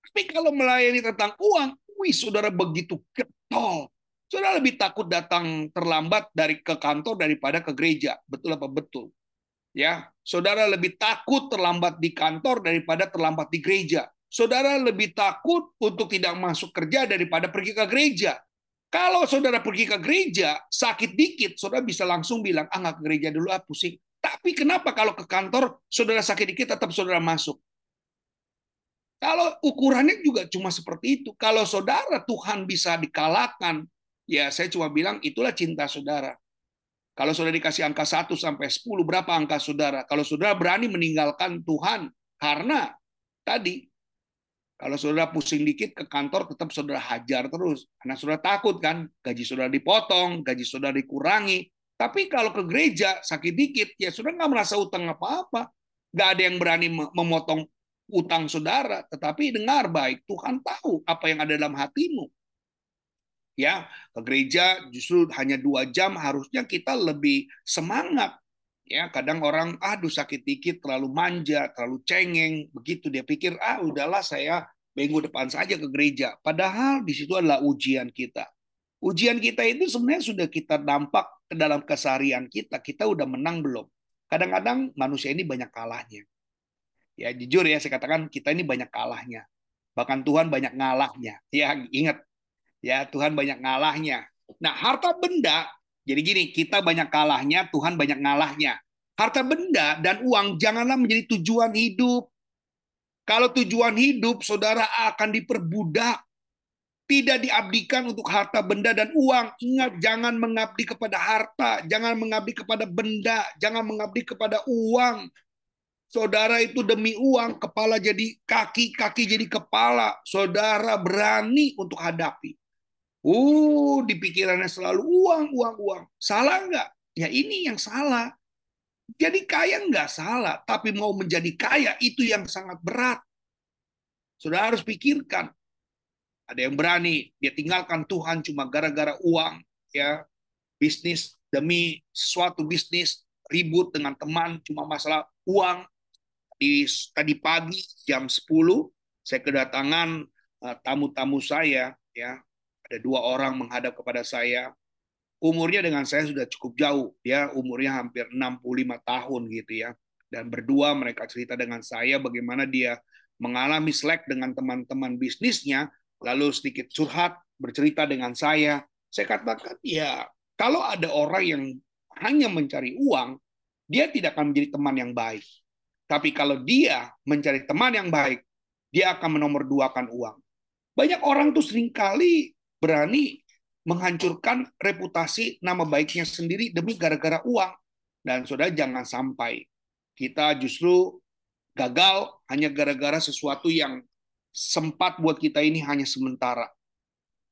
Tapi kalau melayani tentang uang, wih saudara begitu getol. Saudara lebih takut datang terlambat dari ke kantor daripada ke gereja. Betul apa betul? Ya, saudara lebih takut terlambat di kantor daripada terlambat di gereja saudara lebih takut untuk tidak masuk kerja daripada pergi ke gereja. Kalau saudara pergi ke gereja, sakit dikit, saudara bisa langsung bilang, ah nggak ke gereja dulu, ah pusing. Tapi kenapa kalau ke kantor, saudara sakit dikit, tetap saudara masuk? Kalau ukurannya juga cuma seperti itu. Kalau saudara Tuhan bisa dikalahkan, ya saya cuma bilang itulah cinta saudara. Kalau saudara dikasih angka 1 sampai 10, berapa angka saudara? Kalau saudara berani meninggalkan Tuhan karena tadi kalau saudara pusing dikit ke kantor, tetap saudara hajar terus. Karena saudara takut kan, gaji saudara dipotong, gaji saudara dikurangi. Tapi kalau ke gereja sakit dikit, ya saudara nggak merasa utang apa-apa. Nggak ada yang berani memotong utang saudara. Tetapi dengar baik, Tuhan tahu apa yang ada dalam hatimu. Ya, ke gereja justru hanya dua jam, harusnya kita lebih semangat. Ya, kadang orang, aduh sakit dikit, terlalu manja, terlalu cengeng, begitu dia pikir, ah udahlah saya minggu depan saja ke gereja. Padahal di situ adalah ujian kita. Ujian kita itu sebenarnya sudah kita dampak ke dalam keseharian kita. Kita udah menang belum? Kadang-kadang manusia ini banyak kalahnya. Ya jujur ya saya katakan kita ini banyak kalahnya. Bahkan Tuhan banyak ngalahnya. Ya ingat ya Tuhan banyak ngalahnya. Nah harta benda jadi gini kita banyak kalahnya Tuhan banyak ngalahnya. Harta benda dan uang janganlah menjadi tujuan hidup. Kalau tujuan hidup saudara akan diperbudak, tidak diabdikan untuk harta benda dan uang. Ingat, jangan mengabdi kepada harta, jangan mengabdi kepada benda, jangan mengabdi kepada uang. Saudara itu demi uang, kepala jadi kaki, kaki jadi kepala. Saudara berani untuk hadapi. Uh, di pikirannya selalu uang, uang, uang. Salah nggak? Ya ini yang salah. Jadi kaya nggak salah, tapi mau menjadi kaya itu yang sangat berat. Sudah harus pikirkan. Ada yang berani, dia tinggalkan Tuhan cuma gara-gara uang, ya bisnis demi suatu bisnis ribut dengan teman cuma masalah uang. Di tadi pagi jam 10 saya kedatangan eh, tamu-tamu saya, ya ada dua orang menghadap kepada saya umurnya dengan saya sudah cukup jauh. Dia umurnya hampir 65 tahun gitu ya. Dan berdua mereka cerita dengan saya bagaimana dia mengalami slack dengan teman-teman bisnisnya, lalu sedikit curhat, bercerita dengan saya. Saya katakan, ya kalau ada orang yang hanya mencari uang, dia tidak akan menjadi teman yang baik. Tapi kalau dia mencari teman yang baik, dia akan menomorduakan uang. Banyak orang tuh sering kali berani menghancurkan reputasi nama baiknya sendiri demi gara-gara uang. Dan saudara jangan sampai kita justru gagal hanya gara-gara sesuatu yang sempat buat kita ini hanya sementara.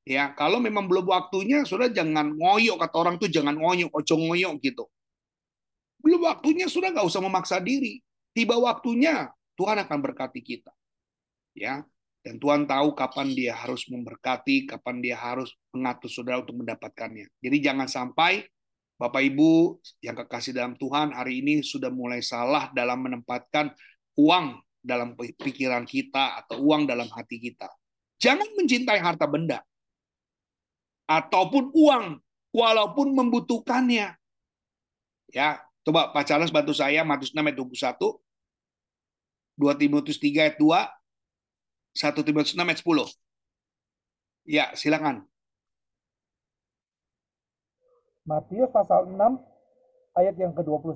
Ya, kalau memang belum waktunya, saudara jangan ngoyok kata orang tuh jangan ngoyok, ojo ngoyok gitu. Belum waktunya, sudah nggak usah memaksa diri. Tiba waktunya, Tuhan akan berkati kita. Ya, dan Tuhan tahu kapan dia harus memberkati, kapan dia harus mengatur saudara untuk mendapatkannya. Jadi jangan sampai Bapak Ibu yang kekasih dalam Tuhan hari ini sudah mulai salah dalam menempatkan uang dalam pikiran kita atau uang dalam hati kita. Jangan mencintai harta benda ataupun uang walaupun membutuhkannya. Ya, coba Pak Charles bantu saya Matius 6 ayat 21. 2 Timotius 3 ayat 2 1 Timotius 6 ayat 10. Ya, silakan. Matius pasal 6 ayat yang ke-21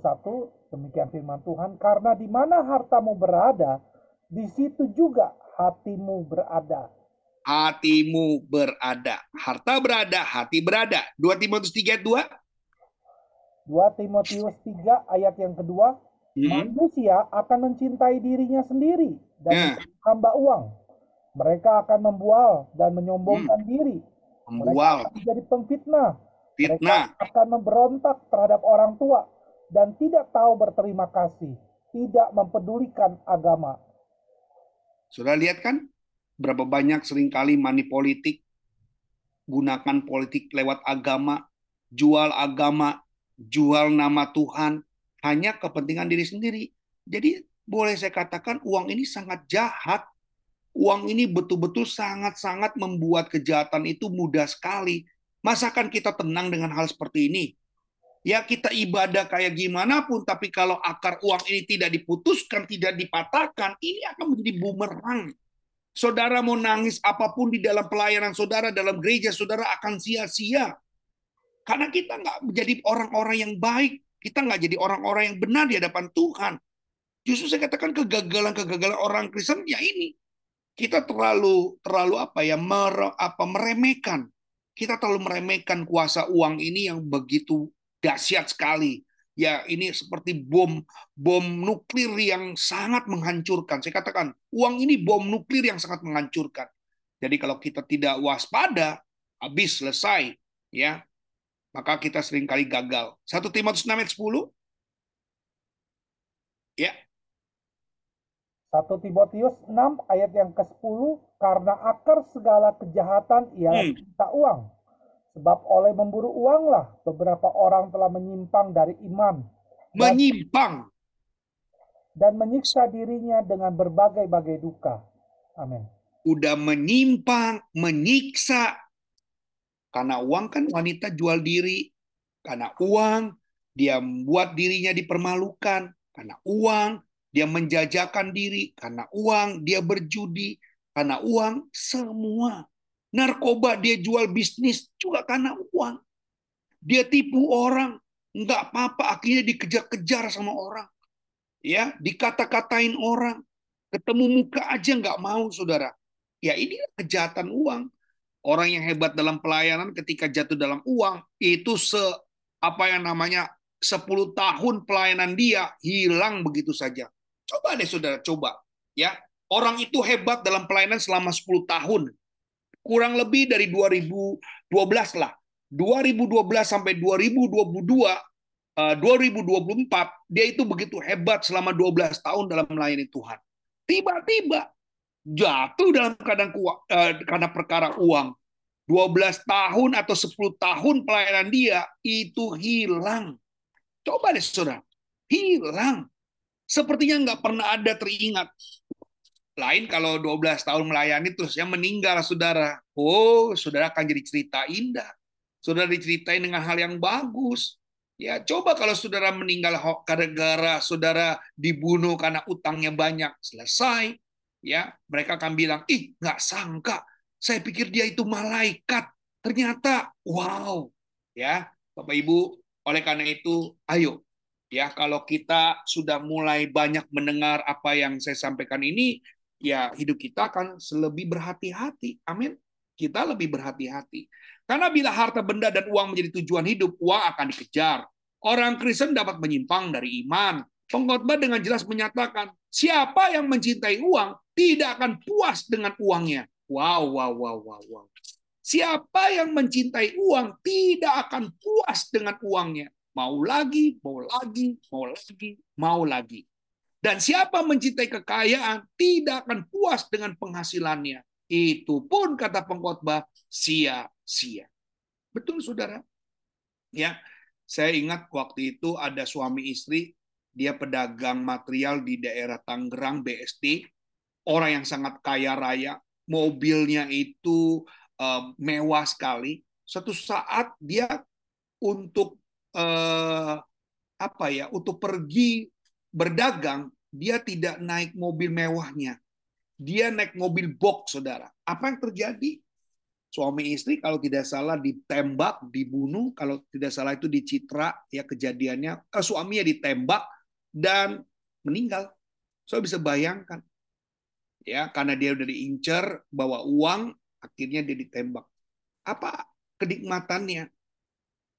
demikian firman Tuhan karena di mana hartamu berada di situ juga hatimu berada. hatimu berada. Harta berada, hati berada. 2 Timotius 3 ayat 2. 2 Timotius 3 ayat yang kedua, Hmm. manusia akan mencintai dirinya sendiri dan Ya. hamba uang. Mereka akan membual dan menyombongkan diri. Mereka Membual, akan menjadi pemfitnah. fitnah. Mereka akan memberontak terhadap orang tua dan tidak tahu berterima kasih, tidak mempedulikan agama. Sudah lihat kan berapa banyak sering kali money politik gunakan politik lewat agama, jual agama, jual nama Tuhan hanya kepentingan diri sendiri. Jadi boleh saya katakan uang ini sangat jahat. Uang ini betul-betul sangat-sangat membuat kejahatan itu mudah sekali. Masakan kita tenang dengan hal seperti ini? Ya kita ibadah kayak gimana pun, tapi kalau akar uang ini tidak diputuskan, tidak dipatahkan, ini akan menjadi bumerang. Saudara mau nangis apa pun di dalam pelayanan saudara, dalam gereja saudara akan sia-sia. Karena kita nggak menjadi orang-orang yang baik. Kita nggak jadi orang-orang yang benar di hadapan Tuhan. Justru saya katakan kegagalan-kegagalan orang Kristen ya ini. Kita terlalu terlalu apa ya mere, apa meremehkan. Kita terlalu meremehkan kuasa uang ini yang begitu dahsyat sekali. Ya ini seperti bom bom nuklir yang sangat menghancurkan. Saya katakan uang ini bom nuklir yang sangat menghancurkan. Jadi kalau kita tidak waspada, habis selesai, ya maka kita sering kali gagal. 1 Timotius 6 ayat 10. Ya, 1 Timotius 6 ayat yang ke-10 karena akar segala kejahatan ialah Hmm. cinta uang. Sebab oleh memburu uanglah beberapa orang telah menyimpang dari iman menyimpang. dan menyiksa dirinya dengan berbagai-bagai duka. Amin. Udah menyimpang, menyiksa. Karena uang kan wanita jual diri. Karena uang, dia membuat dirinya dipermalukan. Karena uang, dia menjajakan diri. Karena uang, dia berjudi. Karena uang, semua. Narkoba dia jual bisnis juga karena uang. Dia tipu orang, nggak apa-apa akhirnya dikejar-kejar sama orang. Ya, dikata-katain orang, ketemu muka aja nggak mau, saudara. Ya ini kejahatan uang. Orang yang hebat dalam pelayanan ketika jatuh dalam uang itu se apa yang namanya 10 tahun pelayanan dia hilang begitu saja. Coba deh saudara, coba ya. Orang itu hebat dalam pelayanan selama 10 tahun. Kurang lebih dari 2012 lah. 2012 sampai 2022 eh, 2024 dia itu begitu hebat selama 12 tahun dalam melayani Tuhan. Tiba-tiba jatuh dalam keadaan eh, karena perkara uang. 12 tahun atau 10 tahun pelayanan dia itu hilang. Coba deh saudara, hilang. Sepertinya nggak pernah ada teringat. Lain kalau 12 tahun melayani terus yang meninggal saudara. Oh, saudara akan jadi cerita indah. Saudara diceritain dengan hal yang bagus. Ya, coba kalau saudara meninggal gara-gara saudara dibunuh karena utangnya banyak. Selesai. Ya, mereka akan bilang, ih nggak sangka. Saya pikir dia itu malaikat. Ternyata, wow. Ya, Bapak Ibu, oleh karena itu, ayo. Ya, kalau kita sudah mulai banyak mendengar apa yang saya sampaikan ini, ya hidup kita akan lebih berhati-hati. Amin. Kita lebih berhati-hati. Karena bila harta benda dan uang menjadi tujuan hidup, uang akan dikejar. Orang Kristen dapat menyimpang dari iman. Pengkhotbah dengan jelas menyatakan, siapa yang mencintai uang tidak akan puas dengan uangnya. Wow, wow, wow, wow, wow. Siapa yang mencintai uang tidak akan puas dengan uangnya. Mau lagi, mau lagi, mau lagi, mau lagi. Dan siapa mencintai kekayaan tidak akan puas dengan penghasilannya. Itu pun kata pengkhotbah sia-sia. Betul saudara? Ya, saya ingat waktu itu ada suami istri, dia pedagang material di daerah Tangerang BSD, orang yang sangat kaya raya, mobilnya itu uh, mewah sekali. Suatu saat dia untuk uh, apa ya, untuk pergi berdagang, dia tidak naik mobil mewahnya. Dia naik mobil box, saudara. Apa yang terjadi? Suami istri kalau tidak salah ditembak, dibunuh, kalau tidak salah itu dicitra, ya kejadiannya, eh, suaminya ditembak dan meninggal. Saya bisa bayangkan. Ya, karena dia udah diincar bawa uang, Akhirnya dia ditembak. Apa kenikmatannya?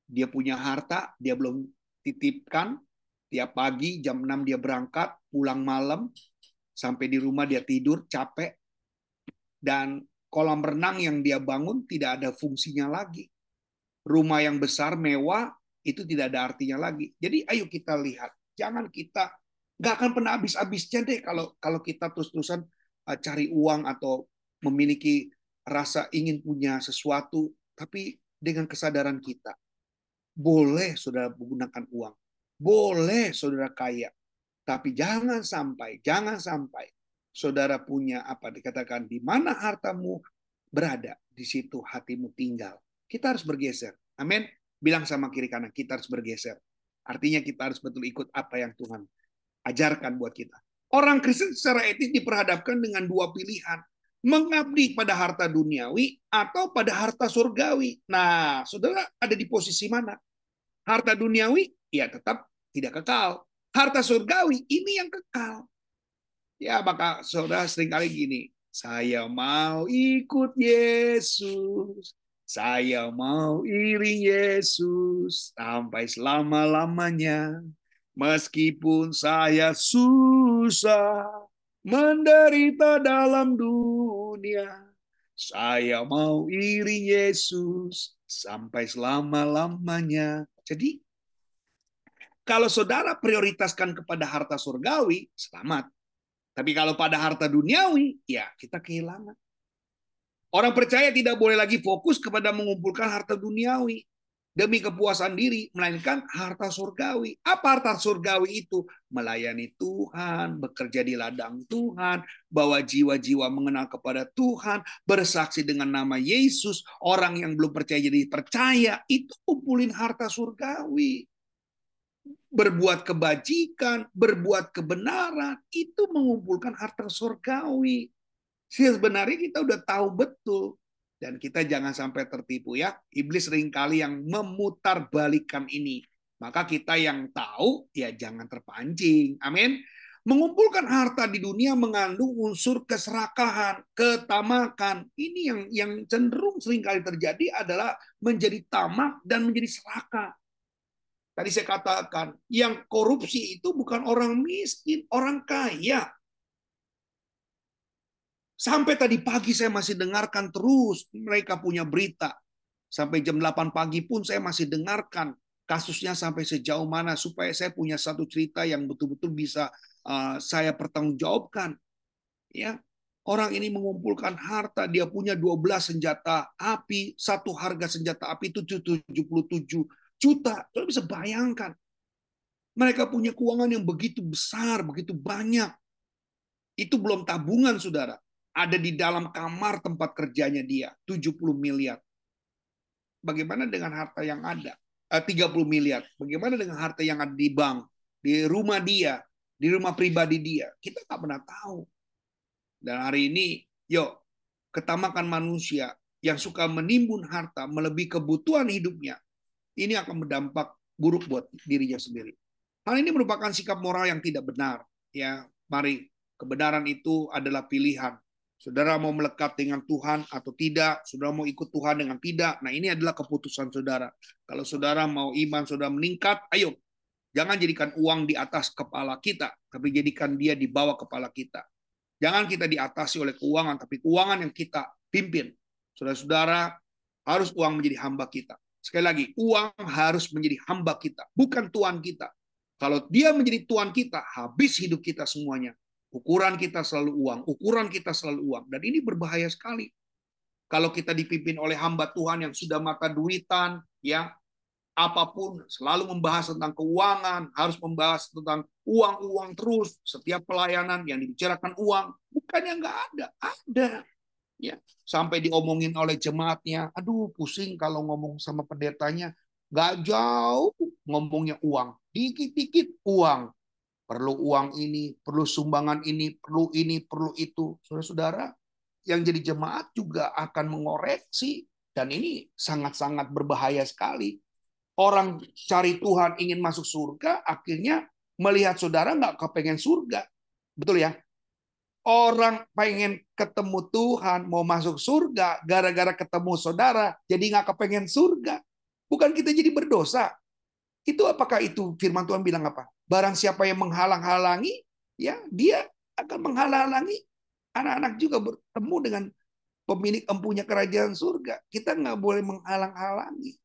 Dia punya harta, dia belum titipkan. Tiap pagi jam 6 dia berangkat, pulang malam, sampai di rumah dia tidur, capek. Dan kolam renang yang dia bangun tidak ada fungsinya lagi. Rumah yang besar, mewah, itu tidak ada artinya lagi. Jadi ayo kita lihat, jangan kita nggak akan pernah habis-habisnya deh kalau kalau kita terus-terusan uh, cari uang atau memiliki rasa ingin punya sesuatu, tapi dengan kesadaran kita. Boleh saudara menggunakan uang, boleh saudara kaya, tapi jangan sampai, jangan sampai saudara punya apa dikatakan di mana hartamu berada, di situ hatimu tinggal. Kita harus bergeser. Amin. Bilang sama kiri kanan, kita harus bergeser. Artinya kita harus betul ikut apa yang Tuhan ajarkan buat kita. Orang Kristen secara etis diperhadapkan dengan dua pilihan. Mengabdi pada harta duniawi atau pada harta surgawi. Nah, saudara ada di posisi mana? Harta duniawi, ya tetap tidak kekal. Harta surgawi, ini yang kekal. Ya, maka saudara sering kali gini, saya mau ikut Yesus. Saya mau iring Yesus sampai selama-lamanya. Meskipun saya susah menderita dalam dunia, saya mau iri Yesus sampai selama-lamanya. Jadi, kalau saudara prioritaskan kepada harta surgawi, selamat. Tapi kalau pada harta duniawi, ya kita kehilangan. Orang percaya tidak boleh lagi fokus kepada mengumpulkan harta duniawi demi kepuasan diri, melainkan harta surgawi. Apa harta surgawi itu? Melayani Tuhan, bekerja di ladang Tuhan, bawa jiwa-jiwa mengenal kepada Tuhan, bersaksi dengan nama Yesus, orang yang belum percaya jadi percaya, itu kumpulin harta surgawi. Berbuat kebajikan, berbuat kebenaran, itu mengumpulkan harta surgawi. Sebenarnya kita udah tahu betul dan kita jangan sampai tertipu ya. Iblis sering kali yang memutar balikan ini. Maka kita yang tahu ya jangan terpancing. Amin. Mengumpulkan harta di dunia mengandung unsur keserakahan, ketamakan. Ini yang yang cenderung sering kali terjadi adalah menjadi tamak dan menjadi serakah. Tadi saya katakan, yang korupsi itu bukan orang miskin, orang kaya. Sampai tadi pagi saya masih dengarkan terus mereka punya berita. Sampai jam 8 pagi pun saya masih dengarkan kasusnya sampai sejauh mana supaya saya punya satu cerita yang betul-betul bisa uh, saya pertanggungjawabkan. Ya, orang ini mengumpulkan harta, dia punya 12 senjata api, satu harga senjata api itu 77 juta. Saudara bisa bayangkan. Mereka punya keuangan yang begitu besar, begitu banyak. Itu belum tabungan, saudara ada di dalam kamar tempat kerjanya dia 70 miliar. Bagaimana dengan harta yang ada? Eh, 30 miliar. Bagaimana dengan harta yang ada di bank, di rumah dia, di rumah pribadi dia? Kita nggak pernah tahu. Dan hari ini, yuk, ketamakan manusia yang suka menimbun harta melebihi kebutuhan hidupnya, ini akan berdampak buruk buat dirinya sendiri. Hal ini merupakan sikap moral yang tidak benar. Ya, mari kebenaran itu adalah pilihan Saudara mau melekat dengan Tuhan atau tidak, saudara mau ikut Tuhan dengan tidak. Nah, ini adalah keputusan saudara. Kalau saudara mau iman saudara meningkat, ayo. Jangan jadikan uang di atas kepala kita, tapi jadikan dia di bawah kepala kita. Jangan kita diatasi oleh keuangan, tapi keuangan yang kita pimpin. Saudara-saudara, harus uang menjadi hamba kita. Sekali lagi, uang harus menjadi hamba kita, bukan tuan kita. Kalau dia menjadi tuan kita, habis hidup kita semuanya. Ukuran kita selalu uang, ukuran kita selalu uang. Dan ini berbahaya sekali. Kalau kita dipimpin oleh hamba Tuhan yang sudah mata duitan, ya apa pun selalu membahas tentang keuangan, harus membahas tentang uang-uang terus, setiap pelayanan yang dibicarakan uang, bukannya nggak ada, ada. Ya, sampai diomongin oleh jemaatnya, aduh pusing kalau ngomong sama pendetanya, nggak jauh ngomongnya uang, dikit-dikit uang, perlu uang ini, perlu sumbangan ini, perlu ini, perlu itu. Saudara-saudara, yang jadi jemaat juga akan mengoreksi dan ini sangat-sangat berbahaya sekali. Orang cari Tuhan ingin masuk surga, akhirnya melihat saudara nggak kepengen surga. Betul ya? orang pengen ketemu Tuhan, mau masuk surga, gara-gara ketemu saudara, jadi nggak kepengen surga. Bukan kita jadi berdosa. Itu apakah itu firman Tuhan bilang apa? Barang siapa yang menghalang-halangi, ya dia akan menghalang-halangi anak-anak juga bertemu dengan pemilik empunya kerajaan surga. Kita nggak boleh menghalang-halangi.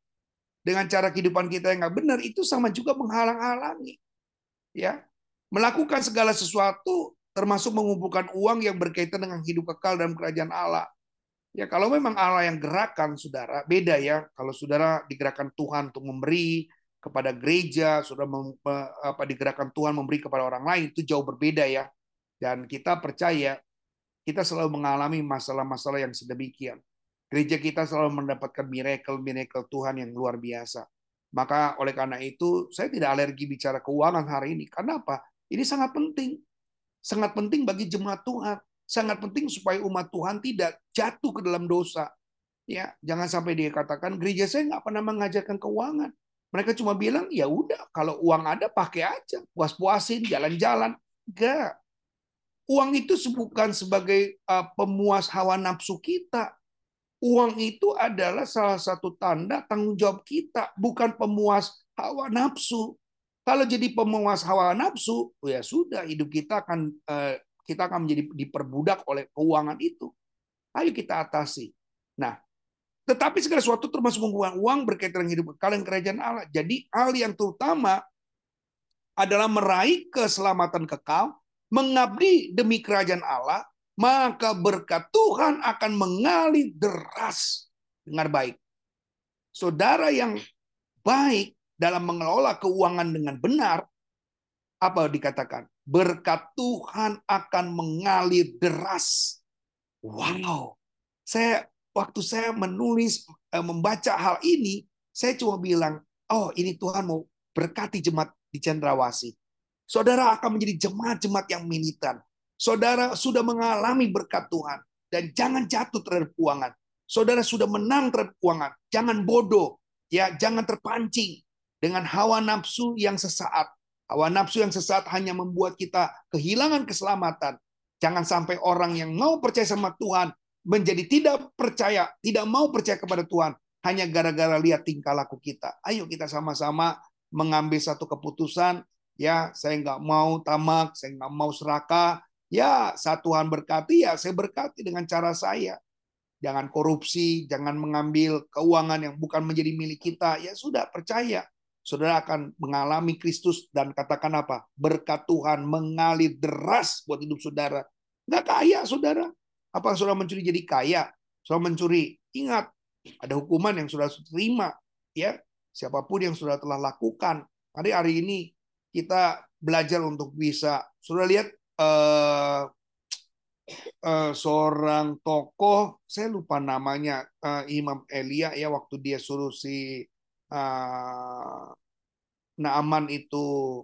Dengan cara kehidupan kita yang nggak benar, itu sama juga menghalang-halangi. Ya, Melakukan segala sesuatu, termasuk mengumpulkan uang yang berkaitan dengan hidup kekal dalam kerajaan Allah. Ya, kalau memang Allah yang gerakan, saudara, beda ya. Kalau saudara digerakkan Tuhan untuk memberi kepada gereja, sudah apa digerakkan Tuhan memberi kepada orang lain, itu jauh berbeda ya. Dan kita percaya kita selalu mengalami masalah-masalah yang sedemikian. Gereja kita selalu mendapatkan miracle-miracle Tuhan yang luar biasa. Maka oleh karena itu, saya tidak alergi bicara keuangan hari ini. Karena apa? Ini sangat penting. Sangat penting bagi jemaat Tuhan. Sangat penting supaya umat Tuhan tidak jatuh ke dalam dosa. Ya, jangan sampai dia katakan gereja saya nggak pernah mengajarkan keuangan. Mereka cuma bilang ya udah kalau uang ada pakai aja, puas-puasin, jalan-jalan. Enggak. Uang itu bukan sebagai uh, pemuas hawa nafsu kita. Uang itu adalah salah satu tanda tanggung jawab kita, bukan pemuas hawa nafsu. Kalau jadi pemuas hawa nafsu, oh ya sudah hidup kita akan uh, kita akan menjadi diperbudak oleh keuangan itu. Ayo kita atasi. Nah, tetapi segala sesuatu termasuk menggunakan uang berkaitan dengan hidup kalian kerajaan Allah. Jadi hal yang terutama adalah meraih keselamatan kekal mengabdi demi kerajaan Allah, maka berkat Tuhan akan mengalir deras. Dengar baik. Saudara yang baik dalam mengelola keuangan dengan benar, apa dikatakan? Berkat Tuhan akan mengalir deras. Wow. Saya waktu saya menulis eh, membaca hal ini, saya cuma bilang, "Oh, ini Tuhan mau berkati jemaat di Cendrawasih." Saudara akan menjadi jemaat-jemaat yang militan. Saudara sudah mengalami berkat Tuhan. Dan jangan jatuh terhadap keuangan. Saudara sudah menang terhadap keuangan. Jangan bodoh. ya Jangan terpancing dengan hawa nafsu yang sesaat. Hawa nafsu yang sesaat hanya membuat kita kehilangan keselamatan. Jangan sampai orang yang mau percaya sama Tuhan menjadi tidak percaya, tidak mau percaya kepada Tuhan hanya gara-gara lihat tingkah laku kita. Ayo kita sama-sama mengambil satu keputusan ya saya nggak mau tamak, saya nggak mau serakah, ya saat Tuhan berkati ya saya berkati dengan cara saya. Jangan korupsi, jangan mengambil keuangan yang bukan menjadi milik kita. Ya sudah percaya, saudara akan mengalami Kristus dan katakan apa? Berkat Tuhan mengalir deras buat hidup saudara. Nggak kaya saudara. Apa saudara mencuri jadi kaya? Saudara mencuri, ingat ada hukuman yang sudah terima. Ya, siapa pun yang sudah telah lakukan. Hari hari ini kita belajar untuk bisa sudah lihat uh, uh, seorang tokoh saya lupa namanya uh, Imam Elia ya waktu dia suruh si uh, Naaman itu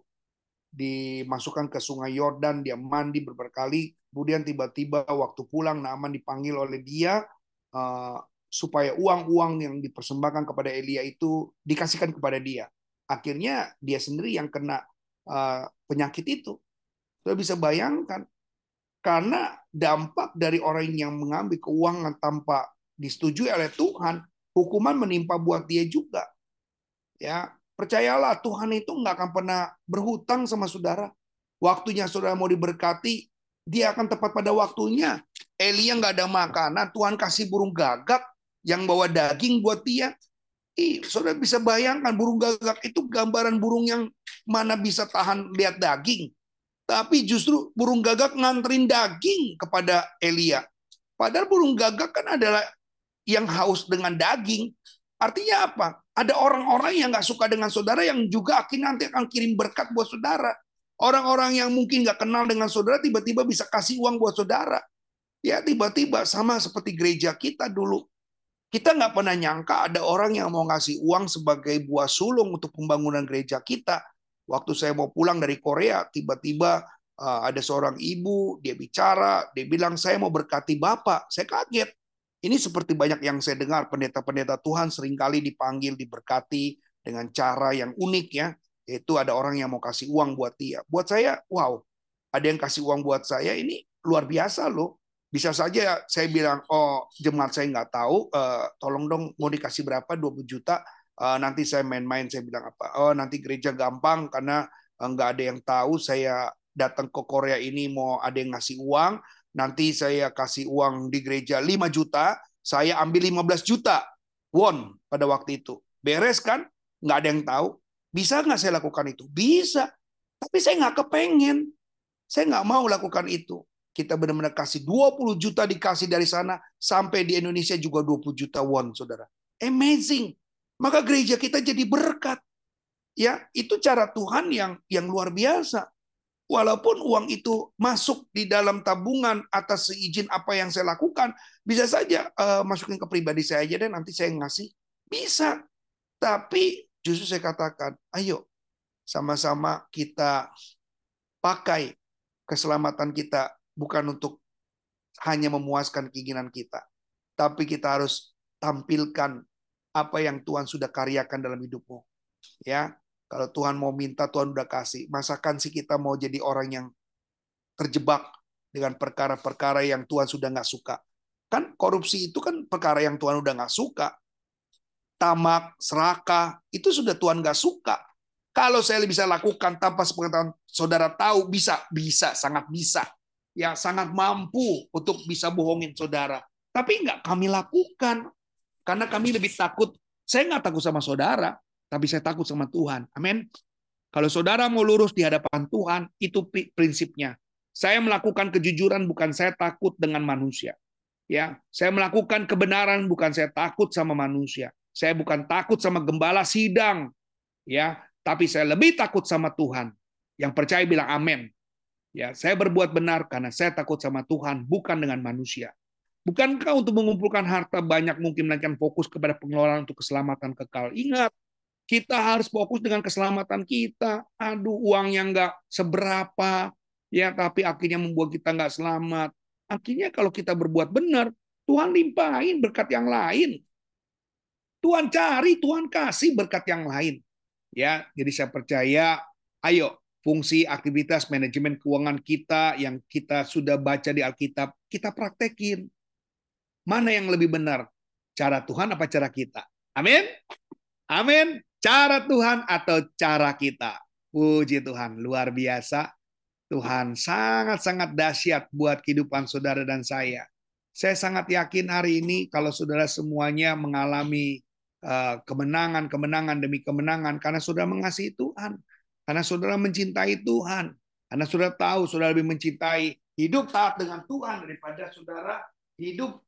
dimasukkan ke sungai Yordan dia mandi berkali kemudian tiba-tiba waktu pulang Naaman dipanggil oleh dia uh, supaya uang-uang yang dipersembahkan kepada Elia itu dikasihkan kepada dia akhirnya dia sendiri yang kena uh, penyakit itu. Sudah bisa bayangkan karena dampak dari orang yang mengambil keuangan tanpa disetujui oleh Tuhan, hukuman menimpa buat dia juga. Ya, percayalah Tuhan itu nggak akan pernah berhutang sama saudara. Waktunya saudara mau diberkati, dia akan tepat pada waktunya. Elia nggak ada makanan, Tuhan kasih burung gagak yang bawa daging buat dia. Ih, saudara bisa bayangkan burung gagak itu gambaran burung yang mana bisa tahan lihat daging. Tapi justru burung gagak nganterin daging kepada Elia. Padahal burung gagak kan adalah yang haus dengan daging. Artinya apa? Ada orang-orang yang nggak suka dengan saudara yang juga akhirnya nanti akan kirim berkat buat saudara. Orang-orang yang mungkin nggak kenal dengan saudara tiba-tiba bisa kasih uang buat saudara. Ya tiba-tiba sama seperti gereja kita dulu. Kita nggak pernah nyangka ada orang yang mau ngasih uang sebagai buah sulung untuk pembangunan gereja kita. Waktu saya mau pulang dari Korea, tiba-tiba uh, ada seorang ibu, dia bicara, dia bilang saya mau berkati Bapak. Saya kaget. Ini seperti banyak yang saya dengar pendeta-pendeta Tuhan sering kali dipanggil diberkati dengan cara yang unik ya, yaitu ada orang yang mau kasih uang buat dia. Buat saya, wow, ada yang kasih uang buat saya ini luar biasa loh. Bisa saja saya bilang, oh jemaat saya nggak tahu, uh, tolong dong mau dikasih berapa? 20 juta, uh, nanti saya main-main, saya bilang apa, oh nanti gereja gampang karena nggak ada yang tahu saya datang ke Korea ini mau ada yang ngasih uang, nanti saya kasih uang di gereja 5 juta, saya ambil 15 juta won pada waktu itu. Beres kan? Nggak ada yang tahu. Bisa nggak saya lakukan itu? Bisa. Tapi saya nggak kepengen. Saya nggak mau lakukan itu. Kita benar-benar kasih 20 juta dikasih dari sana, sampai di Indonesia juga 20 juta won, saudara. Amazing. Maka gereja kita jadi berkat. Ya, itu cara Tuhan yang yang luar biasa. Walaupun uang itu masuk di dalam tabungan atas seizin apa yang saya lakukan, bisa saja uh, masukin ke pribadi saya aja dan nanti saya ngasih. Bisa. Tapi justru saya katakan, ayo sama-sama kita pakai keselamatan kita bukan untuk hanya memuaskan keinginan kita, tapi kita harus tampilkan apa yang Tuhan sudah karyakan dalam hidupmu. Ya, kalau Tuhan mau minta, Tuhan udah kasih. Masakan sih kita mau jadi orang yang terjebak dengan perkara-perkara yang Tuhan sudah nggak suka. Kan korupsi itu kan perkara yang Tuhan udah nggak suka. Tamak, serakah, itu sudah Tuhan nggak suka. Kalau saya bisa lakukan tanpa sepengetahuan saudara tahu, bisa, bisa, sangat bisa ya sangat mampu untuk bisa bohongin saudara. Tapi nggak kami lakukan. Karena kami lebih takut. Saya nggak takut sama saudara, tapi saya takut sama Tuhan. Amin. Kalau saudara mau lurus di hadapan Tuhan, itu prinsipnya. Saya melakukan kejujuran bukan saya takut dengan manusia. Ya, saya melakukan kebenaran bukan saya takut sama manusia. Saya bukan takut sama gembala sidang. Ya, tapi saya lebih takut sama Tuhan. Yang percaya bilang amin. Ya, saya berbuat benar karena saya takut sama Tuhan, bukan dengan manusia. Bukankah untuk mengumpulkan harta banyak mungkin melainkan fokus kepada pengelolaan untuk keselamatan kekal? Ingat, kita harus fokus dengan keselamatan kita. Aduh, uang yang nggak seberapa, ya tapi akhirnya membuat kita nggak selamat. Akhirnya kalau kita berbuat benar, Tuhan limpahin berkat yang lain. Tuhan cari, Tuhan kasih berkat yang lain. Ya, jadi saya percaya, ayo fungsi aktivitas manajemen keuangan kita yang kita sudah baca di Alkitab, kita praktekin. Mana yang lebih benar? Cara Tuhan apa cara kita? Amin? Amin. Cara Tuhan atau cara kita? Puji Tuhan, luar biasa. Tuhan sangat-sangat dahsyat buat kehidupan saudara dan saya. Saya sangat yakin hari ini kalau saudara semuanya mengalami eh, kemenangan-kemenangan demi kemenangan karena sudah mengasihi Tuhan karena saudara mencintai Tuhan. Karena saudara tahu saudara lebih mencintai hidup taat dengan Tuhan daripada saudara hidup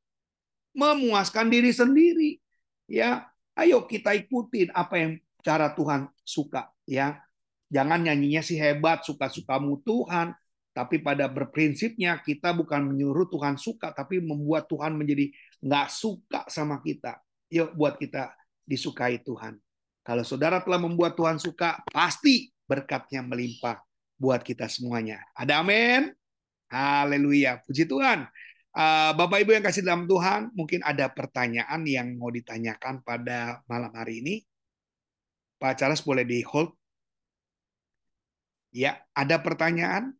memuaskan diri sendiri. Ya, ayo kita ikutin apa yang cara Tuhan suka. Ya, jangan nyanyinya si hebat suka-sukamu Tuhan, tapi pada berprinsipnya kita bukan menyuruh Tuhan suka, tapi membuat Tuhan menjadi nggak suka sama kita. Yuk buat kita disukai Tuhan. Kalau saudara telah membuat Tuhan suka, pasti berkatnya melimpah buat kita semuanya. Ada amin? Haleluya. Puji Tuhan. Uh, Bapak Ibu yang kasih dalam Tuhan, mungkin ada pertanyaan yang mau ditanyakan pada malam hari ini. Pak Charles boleh di hold. Ya, ada pertanyaan?